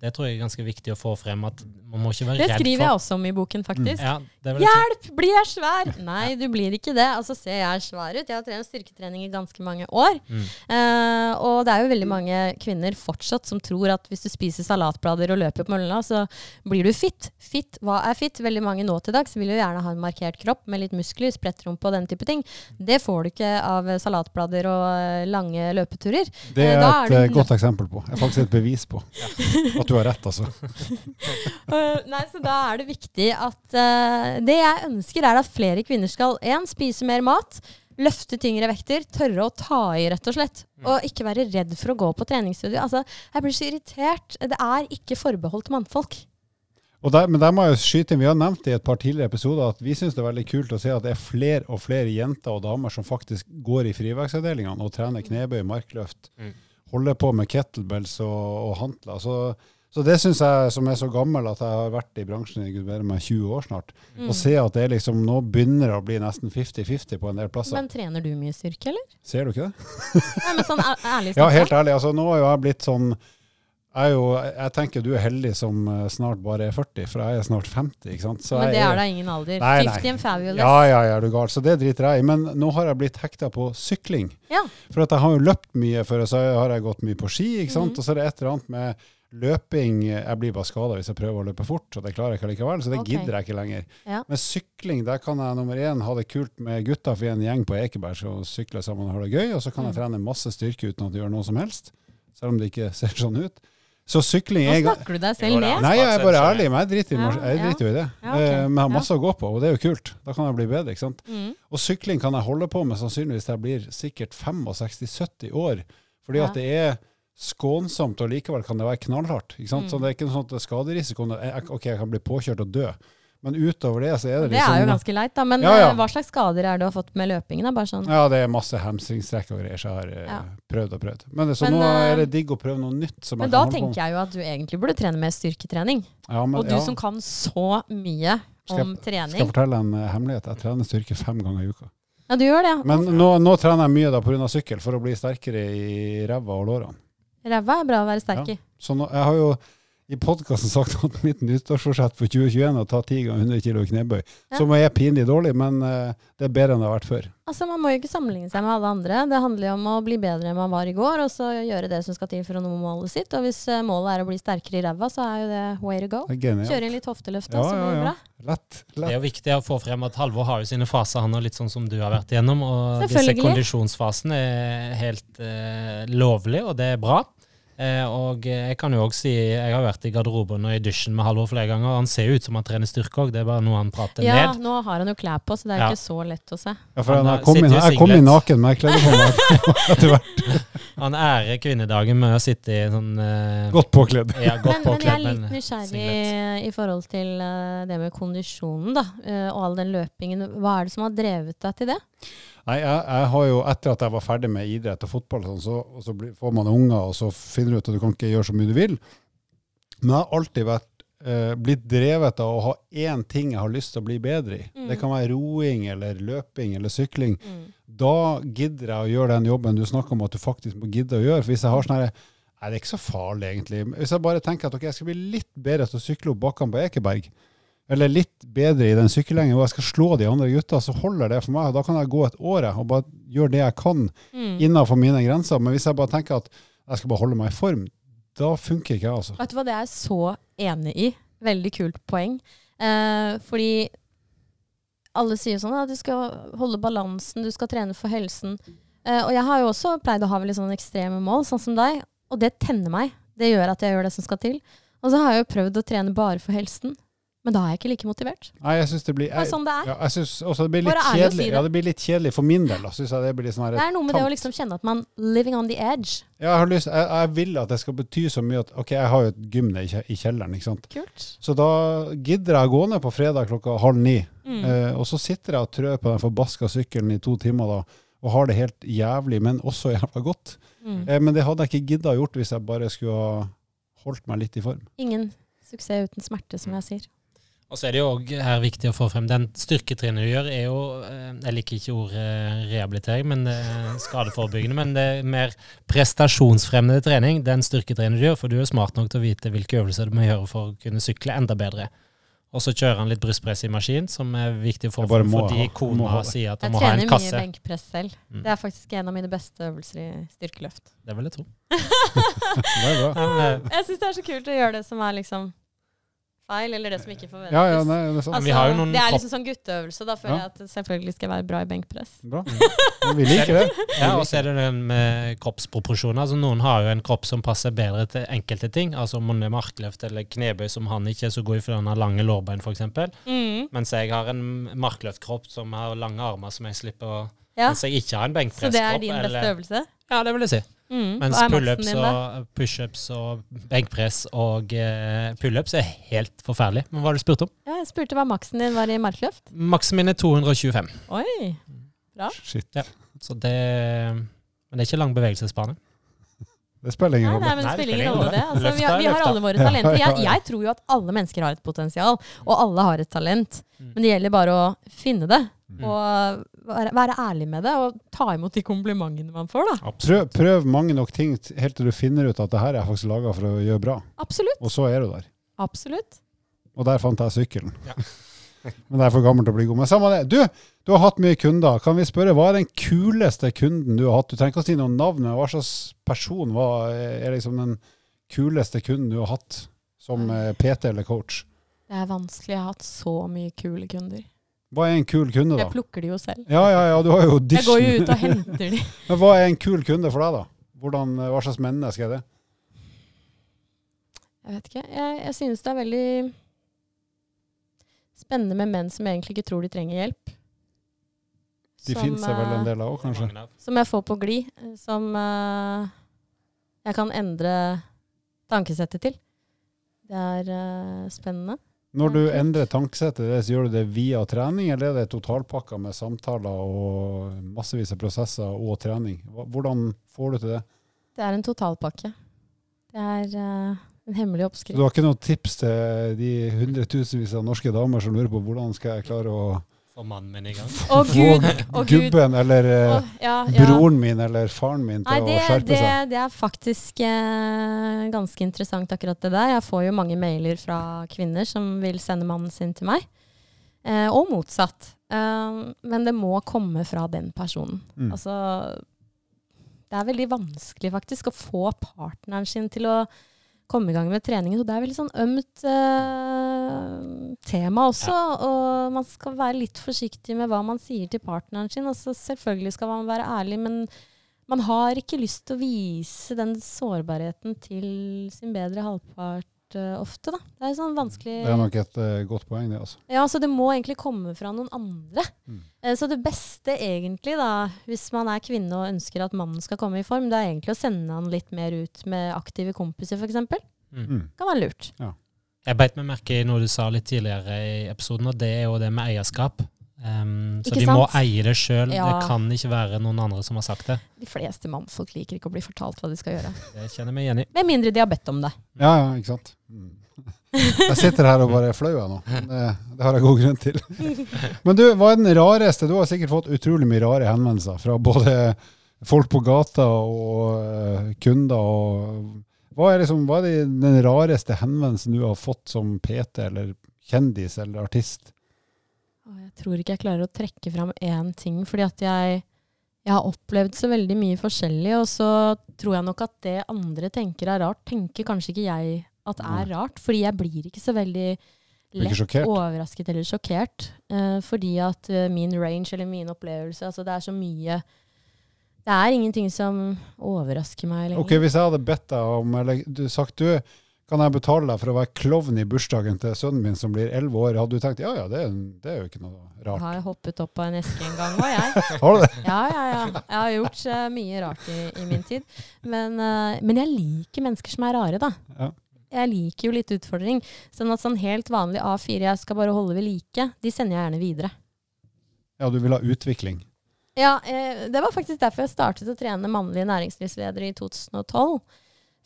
det tror jeg er ganske viktig å få frem. At man må ikke være Det redd skriver jeg også om i boken, faktisk. Ja, det vel jeg Hjelp! Blir jeg svær? Nei, du blir ikke det. Altså, ser jeg svær ut? Jeg har trent styrketrening i ganske mange år. Mm. Eh, Eh, og det er jo veldig mange kvinner fortsatt som tror at hvis du spiser salatblader og løper på mølla, så blir du fit. Fit, hva er fit? Veldig mange nå til dags vil jo gjerne ha en markert kropp med litt muskler, sprettrumpe og den type ting. Det får du ikke av salatblader og eh, lange løpeturer. Det Eh, er uh, et er et du godt eksempel på. Det er faktisk et bevis på at du har rett, altså. Uh, nei, så da er det viktig at uh, Det jeg ønsker, er at flere kvinner skal en, spise mer mat, løfte tyngre vekter, tørre å ta i, rett og slett. Og ikke være redd for å gå på treningsstudio. Altså, jeg blir så irritert. Det er ikke forbeholdt mannfolk. Og der, men der må jeg skyte inn, Vi har nevnt i et par tidligere episoder at vi syns det er veldig kult å se at det er flere og flere jenter og damer som faktisk går i frivektsavdelingene og trener knebøy, markløft, Mm. holder på med kettlebells og, og hantler. Så, så det syns jeg, som er så gammel at jeg har vært i bransjen i gud meg 20 år snart, Mm. å se at det er liksom, nå begynner å bli nesten 50-50 på en del plasser. Men trener du mye styrke, eller? Ser du ikke det? Nei, men sånn ærlig ærlig Ja, helt ærlig. altså Nå har jeg blitt sånn jeg, er jo, jeg tenker du er heldig som eh, snart bare er 40, for jeg er snart 50. ikke sant? Så Men det jeg er da ingen alder. Nei, nei. 50 and fabulous. Ja, ja, ja, er du gal. Så det driter jeg i. Men nå har jeg blitt hekta på sykling. Ja. For at jeg har jo løpt mye før, så har jeg gått mye på ski. ikke sant? Mhm. Og så er det et eller annet med løping Jeg blir bare skada hvis jeg prøver å løpe fort, og det klarer jeg ikke likevel. Så det okay. gidder jeg ikke lenger. Ja. Men sykling, der kan jeg nummer én ha det kult med gutta, for vi er en gjeng på Ekeberg som sykler sammen og har det gøy. Og så kan jeg Mm. trene masse styrke uten at det gjør noe som helst. Selv om det ikke ser sånn ut. Så sykling Nå er snakker du deg selv ned. Nei, jeg er bare ærlig, men jeg driter, i, Ja, jeg driter jo i det. Ja. Eh, Men jeg har masse å gå på, og det er jo kult. Da kan jeg bli bedre. ikke sant? Mm. Og sykling kan jeg holde på med sannsynligvis til jeg blir sikkert 65-70 år. Fordi at det er skånsomt, og likevel kan det være knallhardt. ikke sant? Mm. Så det er ikke sånn at skaderisikoen er OK, jeg kan bli påkjørt og dø, men utover det så er det liksom Det liksom er jo ganske leit, da. Men Ja, ja. eh, hva slags skader er det du har fått med løpingen? Bare sånn. Ja, det er masse hamstringstrekk og greier, så jeg har eh, Ja. prøvd og prøvd. Men så Men, nå eh, er det digg å prøve noe nytt. Som Men jeg da holde på tenker jeg jo at du egentlig burde trene mer styrketrening. ja, men, Og du som kan så mye Skal trening. Skal jeg fortelle en uh, hemmelighet? Jeg trener styrke fem ganger i uka. Ja, du gjør det. Men nå, nå trener jeg mye da pga. sykkel, for å bli sterkere i ræva og lårene. Ræva er bra å være sterk i. Så nå, jeg har jo i podkasten sagt at mitt nyttårsforsett for 2021 er å ta 10 ganger 100 kg knebøy. Ja. Som er pinlig dårlig, men uh, det er bedre enn det har vært før. Altså, Man må jo ikke sammenligne seg med alle andre. Det handler jo om å bli bedre enn man var i går, og så gjøre det som skal til for å nå målet sitt. Og hvis uh, målet er å bli sterkere i ræva, så er jo det way to go. Er. Kjøre inn litt hofteløft, da, Ja, så blir det ja, ja. bra. Lett. Det er jo viktig å få frem at Halvor har jo sine faser, han og litt sånn som du har vært igjennom. Og disse kondisjonsfasene er helt uh, lovlig, og det er bra. Eh, og jeg kan jo også si, jeg har vært i garderoben og i dusjen med Halvor flere ganger, han ser jo ut som han trener styrke òg, det er bare noe han prater Ja, ned. nå har han jo klær på, så det er Ja. ikke så lett å se. Ja, for Han jeg kom, inn, i jeg kom inn naken, jeg kledde på meg etter hvert. Han ærer kvinnedagen med å sitte i sånn eh, Godt påkledd. Ja, godt Men, men jeg er litt nysgjerrig singlet. i forhold til eh, det med kondisjonen, da. eh, og all den løpingen. Hva er det som har drevet deg til det? Nei, jeg, jeg har jo, etter at jeg var ferdig med idrett og fotball, sånn, så, og så blir, får man unger, og så finner du ut at du kan ikke gjøre så mye du vil. Men jeg har alltid vært, eh, blitt drevet av å ha én ting jeg har lyst til å bli bedre i. Mm. Det kan være roing eller løping eller sykling. Da gidder jeg å gjøre den jobben du snakker om at du faktisk må gidde å gjøre. For hvis jeg har sånn her Nei, det er ikke så farlig, egentlig. Hvis jeg bare tenker at ok, jeg skal bli litt bedre til å sykle opp bakkene på Ekeberg, eller litt bedre i den sykkelgjengen, hvor jeg skal slå de andre gutta, så holder det for meg. og Da kan jeg gå et år og bare gjøre det jeg kan Mm. innenfor mine grenser. Men hvis jeg bare tenker at jeg skal bare holde meg i form, da funker ikke jeg, altså. Vet du hva, det er jeg så enig i. Veldig kult poeng. Eh, fordi alle sier sånn at du skal holde balansen, du skal trene for helsen. Eh, og jeg har jo også pleid å ha veldig sånne ekstreme mål, sånn som deg. Og det tenner meg. Det gjør at jeg gjør det som skal til. Og så har jeg jo prøvd å trene bare for helsen. Men da er jeg ikke like motivert. Nei, jeg synes det blir jeg, sånn det er. ja, jeg synes også det blir litt Bare kjedelig. si det. Ja, det blir litt kjedelig for min del. Da synes jeg det blir sånn Det er noe med det å liksom kjenne at man living on the edge. Ja, jeg har lyst, jeg, jeg vil at det skal bety så mye at OK, jeg har jo et gym i i kjelleren, ikke sant. Kult. Så da gidder jeg å gå ned på fredag klokka halv ni. Mm. Eh, og så sitter jeg og trør på den forbaska sykkelen i to timer da, og har det helt jævlig, men også jævla godt. Mm. Eh, men det hadde jeg ikke gidda gjort hvis jeg bare skulle ha holdt meg litt i form. Ingen suksess uten smerte, som jeg sier. Og så er det jo også her viktig å få frem den styrketrening du gjør, er jo eh, Jeg liker ikke ordet rehabilitering, men det er skadeforebyggende. Men det er mer prestasjonsfremmende trening, den styrketrening du gjør. For du er smart nok til å vite hvilke øvelser du må gjøre for å kunne sykle enda bedre. Og så kjører han litt brystpress i maskin, som er viktig for Jeg bare må fordi kona sier at Jeg han må ha trener mye benkpress selv. Mm. Det er faktisk en av mine beste øvelser i styrkeløft. Det vil jeg tro. Det er bra. Eh, Jeg syns det er så kult å gjøre det som er liksom feil, eller det som ikke forventes. Ja, ja, nei, det er sant. altså, har jo noen det er liksom sånn gutteøvelse. Da føler Ja. jeg at det selvfølgelig skal jeg være bra i benkpress. Bra. Vi liker det. Ja, og så er det den med kroppsproporsjoner. Altså, noen har jo en kropp som passer bedre til enkelte ting. Altså om hun er markløft eller knebøy som han ikke er så god i fordi han har lange lårbein, f.eks. Mm. Mens jeg har en markløftkropp som har lange armer som jeg slipper å Ja. Mens jeg ikke har en benkpresskropp. Så det er din beste eller- øvelse? Ja, det vil jeg si. Mm. Mens pullups og pushups og benkpress og uh, pullups er helt forferdelig. Men hva har du spurt om? Ja, jeg spurte hva maksen din var i markløft. Maksen min er 225. Oi. Shit. Så det Men det er ikke lang bevegelsesbane. Det spiller ingen Nei, rolle. nei, men det Nei, spiller ingen rolle, det. Altså, vi, har, vi har alle våre talenter. Jeg, jeg tror jo at alle mennesker har et potensial, og alle har et talent. Mm. Men det gjelder bare å finne det, Mm. og være, være ærlig med det, og ta imot de komplimentene man får, da. Prøv, prøv mange nok ting helt til du finner ut at det her er faktisk laga for å gjøre bra. Absolutt. Og så er du der. Absolutt. Og der fant jeg sykkelen. Ja. Men det er for gammel til å bli god. Men samme det. Du, du har hatt mye kunder. Kan vi spørre, hva er den kuleste kunden du har hatt? Du trenger ikke å si noen navn, men hva slags person var, er liksom den kuleste kunden du har hatt som eh, PT eller coach? Det er vanskelig. Jeg har hatt så mye kule kunder. Hva er en kul kunde, da? Jeg plukker de jo selv. Ja, ja, ja, du har jo Jeg går jo ut og henter de. Men hva er en kul kunde for deg, da? Hvordan, eh, hva slags menneske er det? Jeg vet ikke. Jeg, jeg synes det er veldig spennende med menn som egentlig ikke tror de trenger hjelp. De fins det vel en eh, del av òg, kanskje? Som jeg får på glid. eh, Som uh, jeg kan endre tankesettet til. Det er uh, spennende. Når du endrer tankesettet, så gjør du det via trening, eller er det totalpakka med samtaler og massevis av prosesser og trening? Hvordan får du til det? Det er en totalpakke. Det er uh, en hemmelig oppskrift. Så du har ikke noen tips til de hundretusenvis av norske damer som lurer på hvordan skal jeg klare å Få mannen min i gang. Å gud! Å gud! gubben eller eh, Å, ja, ja. broren min eller faren min til Nei, det, å skjerpe det, seg? det er faktisk eh, ganske interessant akkurat det der. Jeg får jo mange mailer fra kvinner som vil sende mannen sin til meg. Eh, og motsatt. Eh, men det må komme fra den personen. Mm. Altså Det er veldig vanskelig faktisk å få partneren sin til å komme i gang med treningen. Så det er veldig sånn ømt eh, tema også. Og man skal være litt forsiktig med hva man sier til partneren sin. Altså, selvfølgelig skal man være ærlig, men man har ikke lyst til å vise den sårbarheten til sin bedre halvpart ofte, da. Det er sånn vanskelig Det er nok et uh, godt poeng, det. altså. Ja, så det må egentlig komme fra noen andre. Mm. Uh, Så det beste egentlig, da, hvis man er kvinne og ønsker at mannen skal komme i form, det er egentlig å sende han litt mer ut med aktive kompiser, f.eks. Mm. Mm. Kan være lurt. Jeg beit meg merke i noe du sa litt tidligere i episoden, og det er jo det med eierskap. Um, så Ikke de må eie det sjøl. Ja. Det kan ikke være noen andre som har sagt det. De fleste mannfolk liker ikke å bli fortalt hva de skal gjøre. Det kjenner meg igjen i. Med mindre de har bedt om det. Ja, ja, ikke sant. Mm. Jeg sitter her og bare er flau nå. Det, det har jeg god grunn til. Men du, hva er den rareste? Du har sikkert fått utrolig mye rare henvendelser fra både folk på gata og eh, kunder. og Hva er, liksom, hva er den rareste henvendelsen du har fått som PT eller kjendis eller artist? Og jeg tror ikke jeg klarer å trekke fram én ting, fordi at jeg, jeg har opplevd så veldig mye forskjellig, og så tror jeg nok at det andre tenker er rart, tenker kanskje ikke jeg at er rart, fordi jeg blir ikke så veldig lett overrasket eller sjokkert, Uh, fordi at uh, min range eller min opplevelse, altså det er så mye Det er ingenting som overrasker meg lenger. Ok, Hvis jeg hadde bedt deg om, eller du sagt du, kan jeg betale deg for å være klovn i bursdagen til sønnen min som blir 11 år, hadde du tenkt ja ja, det, det er jo ikke noe rart. har jeg hoppet opp av en eske en gang òg, jeg. Har du det? Ja, ja, ja. Jeg har gjort uh, mye rart i, i min tid. Men, uh, men jeg liker mennesker som er rare, da. Ja. Jeg liker jo litt utfordring. Sånn at sånn helt vanlig A4 jeg skal bare holde ved like, de sender jeg gjerne videre. Ja, du vil ha utvikling. Ja, eh, det var faktisk derfor jeg startet å trene mannlige næringslivsledere i 2012.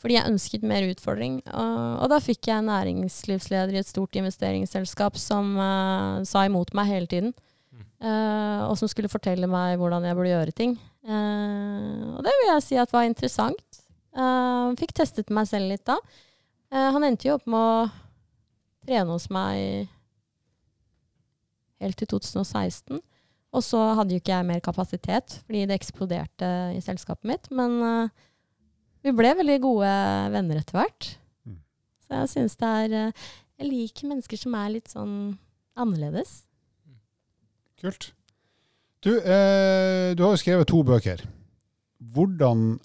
Fordi jeg ønsket mer utfordring. Og, og da fikk jeg en næringslivsleder i et stort investeringsselskap som uh, sa imot meg hele tiden. Mm. Eh, og som skulle fortelle meg hvordan jeg burde gjøre ting. Uh, og det vil jeg si at var interessant. Fikk testet meg selv litt da. Han endte jo opp med å trene hos meg helt til 2016. Og så hadde jo ikke jeg mer kapasitet, fordi det eksploderte i selskapet mitt. Men vi ble veldig gode venner etter hvert. Mm. Så jeg syns det er eh, Jeg liker mennesker som er litt sånn annerledes. Kult. Du, eh, du har jo skrevet to bøker. Hvordan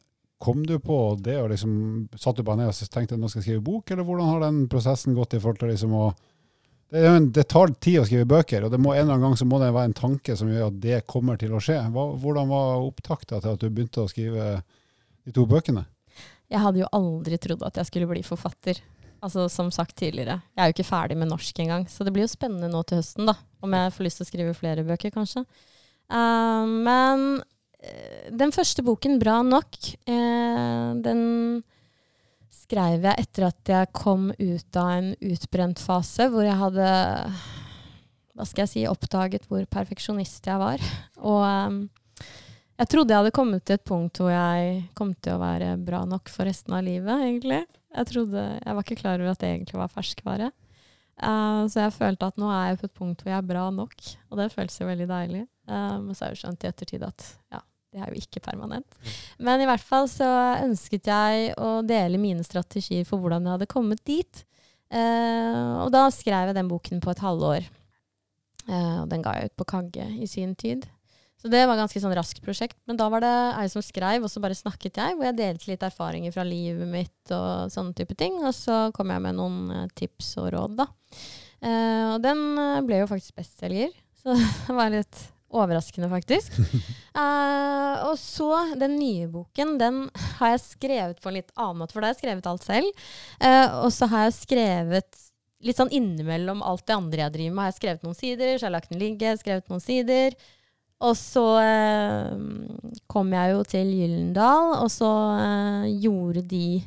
kom du på det? og liksom, Satt du bare ned og tenkte at nå skal jeg skrive bok, eller hvordan har den prosessen gått i forhold til liksom å det, en- det tar tid å skrive bøker, og det må, en eller annen gang så må det være en tanke som gjør at det kommer til å skje. Hva, hvordan var opptakta til at du begynte å skrive de to bøkene? Jeg hadde jo aldri trodd at jeg skulle bli forfatter. Altså Som sagt tidligere. Jeg er jo ikke ferdig med norsk engang. Så det blir jo spennende nå til høsten, da. Om jeg får lyst til å skrive flere bøker, kanskje. Uh, men uh, den første boken, 'Bra nok', uh, den skrev jeg etter at jeg kom ut av en utbrent fase hvor jeg hadde hva skal jeg si, oppdaget hvor perfeksjonist jeg var. Og jeg trodde jeg hadde kommet til et punkt hvor jeg kom til å være bra nok for resten av livet, egentlig. Jeg, trodde, jeg var ikke klar over at det egentlig var ferskvare. Uh, så jeg følte at nå er jeg på et punkt hvor jeg er bra nok, og det føles jo veldig deilig. Eh, men så har jeg jo skjønt i ettertid at ja, det er jo ikke permanent. Men i hvert fall så ønsket jeg å dele mine strategier for hvordan jeg hadde kommet dit. Uh, og da skrev jeg den boken på et halvår. Og den ga jeg ut på Kagge i sin tid. Så det var et ganske sånn raskt prosjekt. Men da var det ei som skrev, og så bare snakket jeg, hvor jeg delte litt erfaringer fra livet mitt og sånne type ting. Og så kom jeg med noen eh, tips og råd, da. Eh, og den eh, ble jo faktisk bestselger, så det var litt overraskende, faktisk. Eh, og så den nye boken, den har jeg skrevet på en litt annen måte, for da har jeg skrevet alt selv. Eh, og så har jeg skrevet litt sånn innimellom alt det andre jeg driver med. Har jeg skrevet noen sider, så har jeg lagt den ligge, skrevet noen sider. Og så eh, kom jeg jo til Gyllendal, og så eh, gjorde de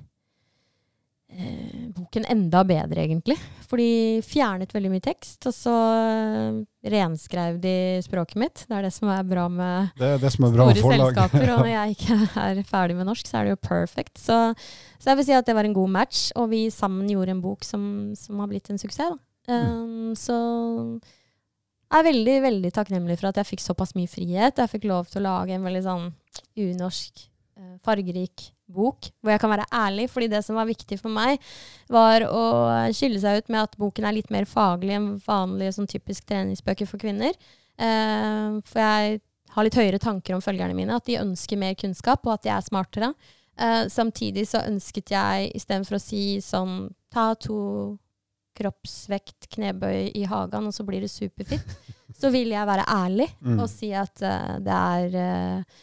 eh, boken enda bedre, egentlig. For de fjernet veldig mye tekst, og så eh, renskrev de språket mitt. Det er det som er bra med Det er det som er bra store selskaper, og når jeg ikke er ferdig med norsk, så er det jo perfect. Så, så jeg vil si at det var en god match, og vi sammen gjorde en bok som, som har blitt en suksess. Da. Um, så jeg er veldig veldig takknemlig for at jeg fikk såpass mye frihet. Jeg fikk lov til å lage en veldig sånn unorsk, eh, fargerik bok, hvor jeg kan være ærlig. fordi det som var viktig for meg, var å skille seg ut med at boken er litt mer faglig enn vanlige sånn typisk treningsbøker for kvinner. Uh, for jeg har litt høyere tanker om følgerne mine, at de ønsker mer kunnskap, og at de er smartere. Uh, samtidig så ønsket jeg, istedenfor å si sånn ta to kroppsvekt knebøy i hagen, og så blir det superfint, så vil jeg være ærlig Mm. og si at uh, det er uh,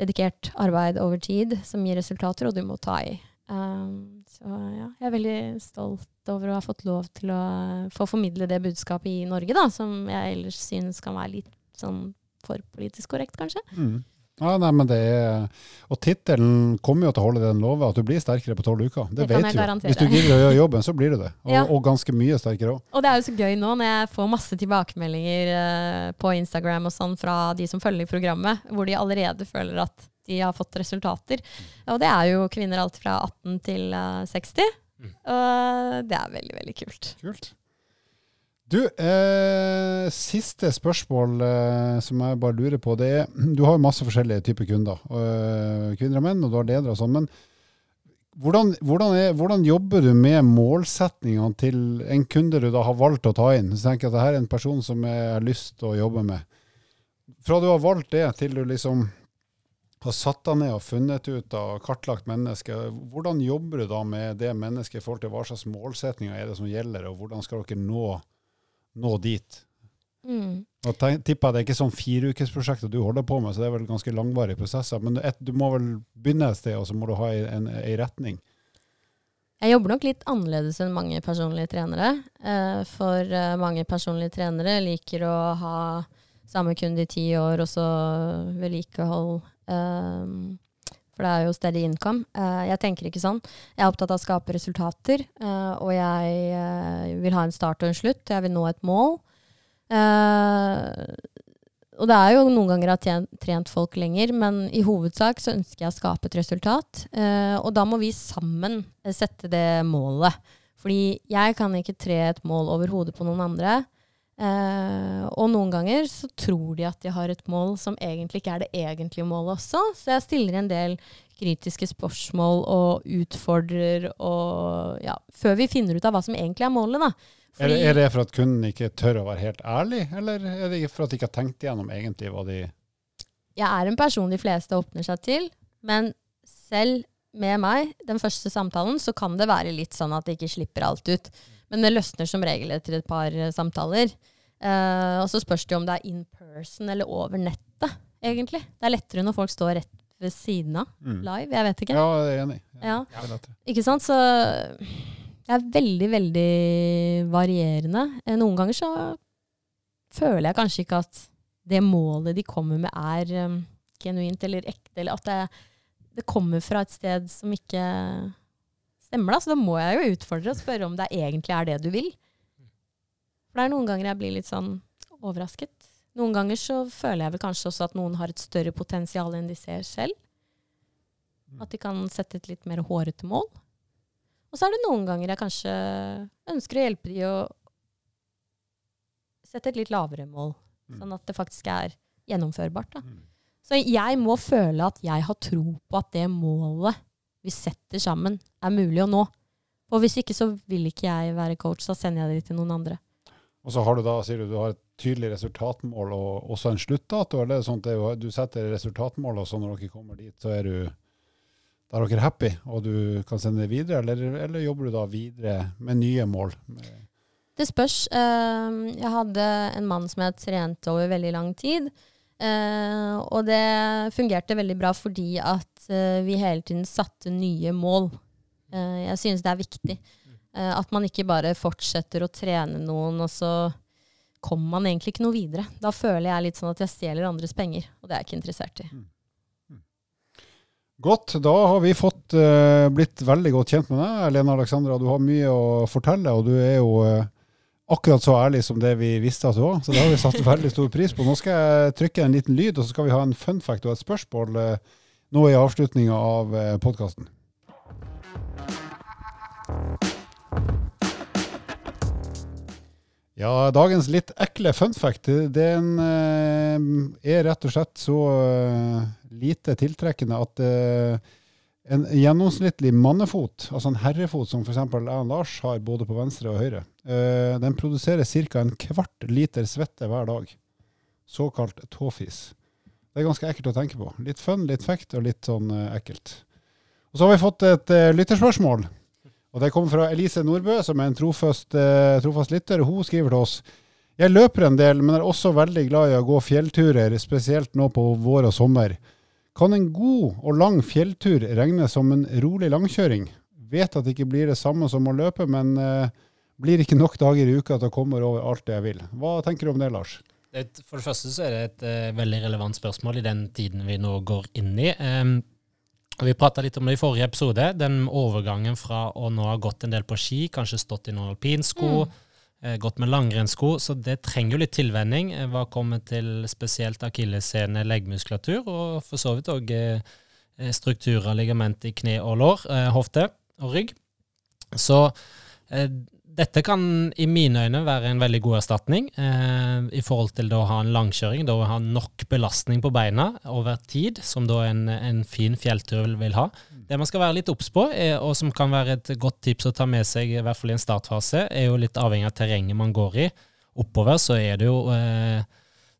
dedikert arbeid over tid som gir resultater, og du må ta i. Um, så ja, jeg er veldig stolt over å ha fått lov til å få formidle det budskapet i Norge, da, som jeg ellers synes kan være litt sånn for politisk korrekt, kanskje. Mm. Ja, nei, men det er, og tittelen kommer jo til å holde den lova, at du blir sterkere på tolv uker. Det, Det vet jeg du. Hvis du gidder å gjøre jobben, så blir du det. Og, Ja. og ganske mye sterkere òg. Og det er jo så gøy nå når jeg får masse tilbakemeldinger eh, på Instagram og sånn fra de som følger programmet, hvor de allerede føler at de har fått resultater. Og det er jo kvinner alt fra 18 til eh, 60. Mm. Og det er veldig, veldig kult. Kult. Du, eh, siste spørsmål eh, som jeg bare lurer på. Det er, du har jo masse forskjellige typer kunder. eh, kvinner og menn, og du har ledere og sånn. Men hvordan, hvordan, er, hvordan jobber du med målsetningene til en kunde du da har valgt å ta inn? Så tenker jeg at dette er en person som jeg har lyst til å jobbe med. Fra du har valgt det, til du liksom har satt deg ned og funnet ut og kartlagt mennesket, hvordan jobber du da med det mennesket i forhold til hva slags målsetninger er det som gjelder, og hvordan skal dere nå, nå dit? Mm. Og tipper det er ikke sånn fireukersprosjekt du holder på med, så det er vel ganske langvarige prosesser. Men et, du må vel begynne et sted, og så må du ha ei- en, en retning. Jeg jobber nok litt annerledes enn mange personlige trenere. Eh, for eh, mange personlige trenere liker å ha samme kunde i ti år, og så vedlikehold. Eh, for det er jo steady income. Eh, jeg tenker ikke sånn. Jeg er opptatt av å skape resultater, eh, og jeg eh, vil ha en start og en slutt. Jeg vil nå et mål. Og det er jo noen ganger jeg har trent folk lenger, men i hovedsak så ønsker jeg å skape et resultat. Og da må vi sammen sette det målet. Fordi jeg kan ikke tre et mål over hodet på noen andre. Eh, og noen ganger så tror de at de har et mål som egentlig ikke er det egentlige målet også. Så jeg stiller en del kritiske spørsmål og utfordrer og ja, Før vi finner ut av hva som egentlig er målet, da. Er det, er det for at kunden ikke tør å være helt ærlig, eller er det for at de ikke har tenkt igjennom egentlig hva de jeg er en person de fleste åpner seg til, men selv med meg, den første samtalen, så kan det være litt sånn at de ikke slipper alt ut. Men det løsner som regel etter et par eh, samtaler. Uh, og så spørs det om det er in person eller over nettet, egentlig. Det er lettere når folk står rett ved siden av, Mm. live. Jeg vet ikke. Ja, jeg er enig. Ja. Er. Ikke sant? Så det er veldig, veldig varierende. Eh, Noen ganger så føler jeg kanskje ikke at det målet de kommer med, er um, genuint eller ekte, eller at det, det kommer fra et sted som ikke stemmer. Da. Så da må jeg jo utfordre og spørre om det egentlig er det du vil. For det er noen ganger jeg blir litt sånn overrasket. Noen ganger så føler jeg vel kanskje også at noen har et større potensial enn de ser selv. At de kan sette et litt mer hårete mål. Og så er det noen ganger jeg kanskje ønsker å hjelpe de å sette et litt lavere mål, Mm. sånn at det faktisk er gjennomførbart. Da. Mm. Så jeg må føle at jeg har tro på at det målet vi setter sammen, er mulig å nå. Og hvis ikke så vil ikke jeg være coach, da sender jeg det til noen andre. Og så har du da, sier du, du har et tydelig resultatmål og også en sluttdato, eller er det sånn at du setter resultatmål, og så når dere kommer dit, så er du da er dere happy, og du kan sende det videre, eller, eller jobber du da videre med nye mål? Det spørs. Eh, jeg hadde en mann som jeg trente over veldig lang tid. Eh, og det fungerte veldig bra fordi at eh, vi hele tiden satte nye mål. Eh, jeg synes det er viktig. At man ikke bare fortsetter å trene noen, og så kommer man egentlig ikke noe videre. Da føler jeg litt sånn at jeg stjeler andres penger, og det er jeg ikke interessert i. Godt, da har vi fått blitt veldig godt kjent med deg, Lena Alexandra. Du har mye å fortelle, og du er jo akkurat så ærlig som det vi visste at du var. Så det har vi satt veldig stor pris på. Nå skal jeg trykke en liten lyd, og så skal vi ha en fun fact og et spørsmål eh, nå i avslutninga av eh, podkasten. Ja, dagens litt ekle fun fact, den eh, er rett og slett så lite tiltrekkende at en gjennomsnittlig mannefot, altså en herrefot som f.eks. jeg og Lars har både på venstre og høyre, eh, den produserer ca. en kvart liter svette hver dag. Såkalt tåfis. Det er ganske ekkelt å tenke på. Litt fun, litt fekt og litt sånn eh, ekkelt. Og så har vi fått et eh, lytterspørsmål. Og det kommer fra Elise Nordbø, som er en trofast, eh, trofast lytter. Hun skriver til oss Jeg løper en del, men er også veldig glad i å gå fjellturer, spesielt nå på vår og sommer. Kan en god og lang fjelltur regnes som en rolig langkjøring? Vet at det ikke blir det samme som å løpe, men eh, blir ikke nok dager i uka til å komme over alt det jeg vil. Hva tenker du om det, Lars? Det For det første så er det et eh, veldig relevant spørsmål i den tiden vi nå går inn i. Um, og vi prata litt om det i forrige episode. Den overgangen fra å nå ha gått en del på ski, kanskje stått i noen alpinsko, eh, gått med langrennssko, så det trenger jo litt tilvenning. eh, Hva kommer til spesielt akilleshæle, leggmuskulatur, og for så vidt òg eh, eh, strukturer, ligament i kne og lår, eh, hofte og rygg. Så eh, dette kan i mine øyne være en veldig god erstatning eh, i forhold til å ha en langkjøring, da å ha nok belastning på beina over tid, som da en, en fin fjelltur vil, ha. Det man skal være litt obs på, er, og som kan være et godt tips å ta med seg, i hvert fall i en startfase, er jo litt avhengig av terrenget man går i. Oppover så er det jo eh,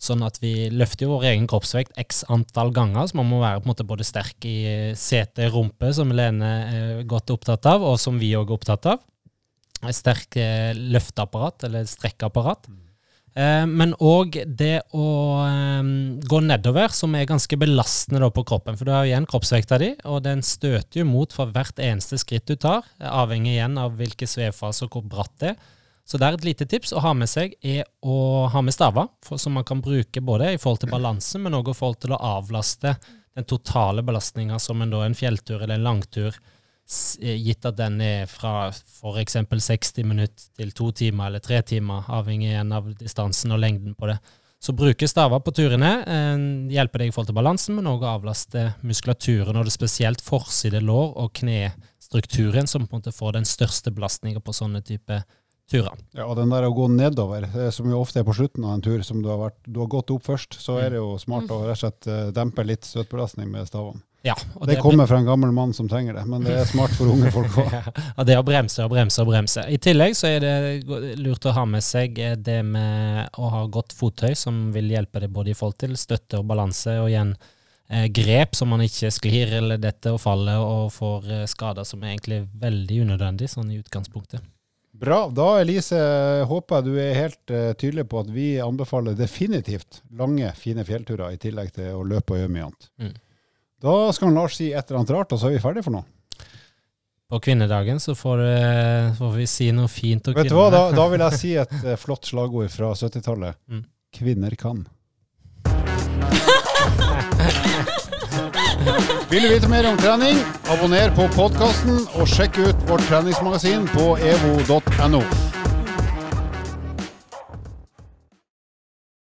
sånn at vi løfter jo vår egen kroppsvekt x antall ganger, så man må være på en måte både sterk i sete, rumpe, som Lene er godt opptatt av, og som vi òg er opptatt av sterkt eh, løfteapparat, eller strekkeapparat. Eh, men òg det å eh, gå nedover, som er ganske belastende da på kroppen. For du har igjen kroppsvekta di, og den støter jo mot for hvert eneste skritt du tar, avhengig igjen av hvilke svevfaser og hvor bratt det er. Så det er et lite tips å ha med seg, er å ha med staver, som man kan bruke både i forhold til balanse, men òg i forhold til å avlaste den totale belastninga som en, da, en fjelltur eller en langtur gitt at den er fra f.eks. 60 minutter til to timer eller tre timer, avhengig igjen av distansen og lengden på det. Så bruke staver på turene eh, hjelper deg i forhold til balansen, men òg avlaste muskulaturen, og det er spesielt forside lår og knestrukturen som på en måte får den største belastninga på sånne type turer. Ja, og den der å gå nedover, eh, som jo ofte er på slutten av en tur, som du har, vært, du har gått opp først, så er det jo smart å rett og slett eh, dempe litt støtbelastning med stavene. Ja, og Det kommer fra en gammel mann som trenger det, men det er smart for unge folk òg. Ja, det å bremse og bremse og bremse. I tillegg så er det lurt å ha med seg eh, det med å ha godt fottøy, som vil hjelpe deg både i forhold til støtte og balanse, og igjen eh, grep, så man ikke sklir eller detter og faller og får eh, skader som er egentlig veldig unødvendig, sånn i utgangspunktet. Bra. Da Elise, håper jeg du er helt uh, tydelig på at vi anbefaler definitivt lange, fine fjellturer, i tillegg til å løpe og gjøre mye annet. Mm. Da skal Lars si et eller annet rart, og så er vi ferdige for nå. På kvinnedagen så får, du- får vi si noe fint om Vet du hva, da, da vil jeg si et eh, flott slagord fra 70-tallet. Mm. Kvinner kan. Vil du vite mer om trening, abonner på podkasten og sjekk ut vårt treningsmagasin på evo.no.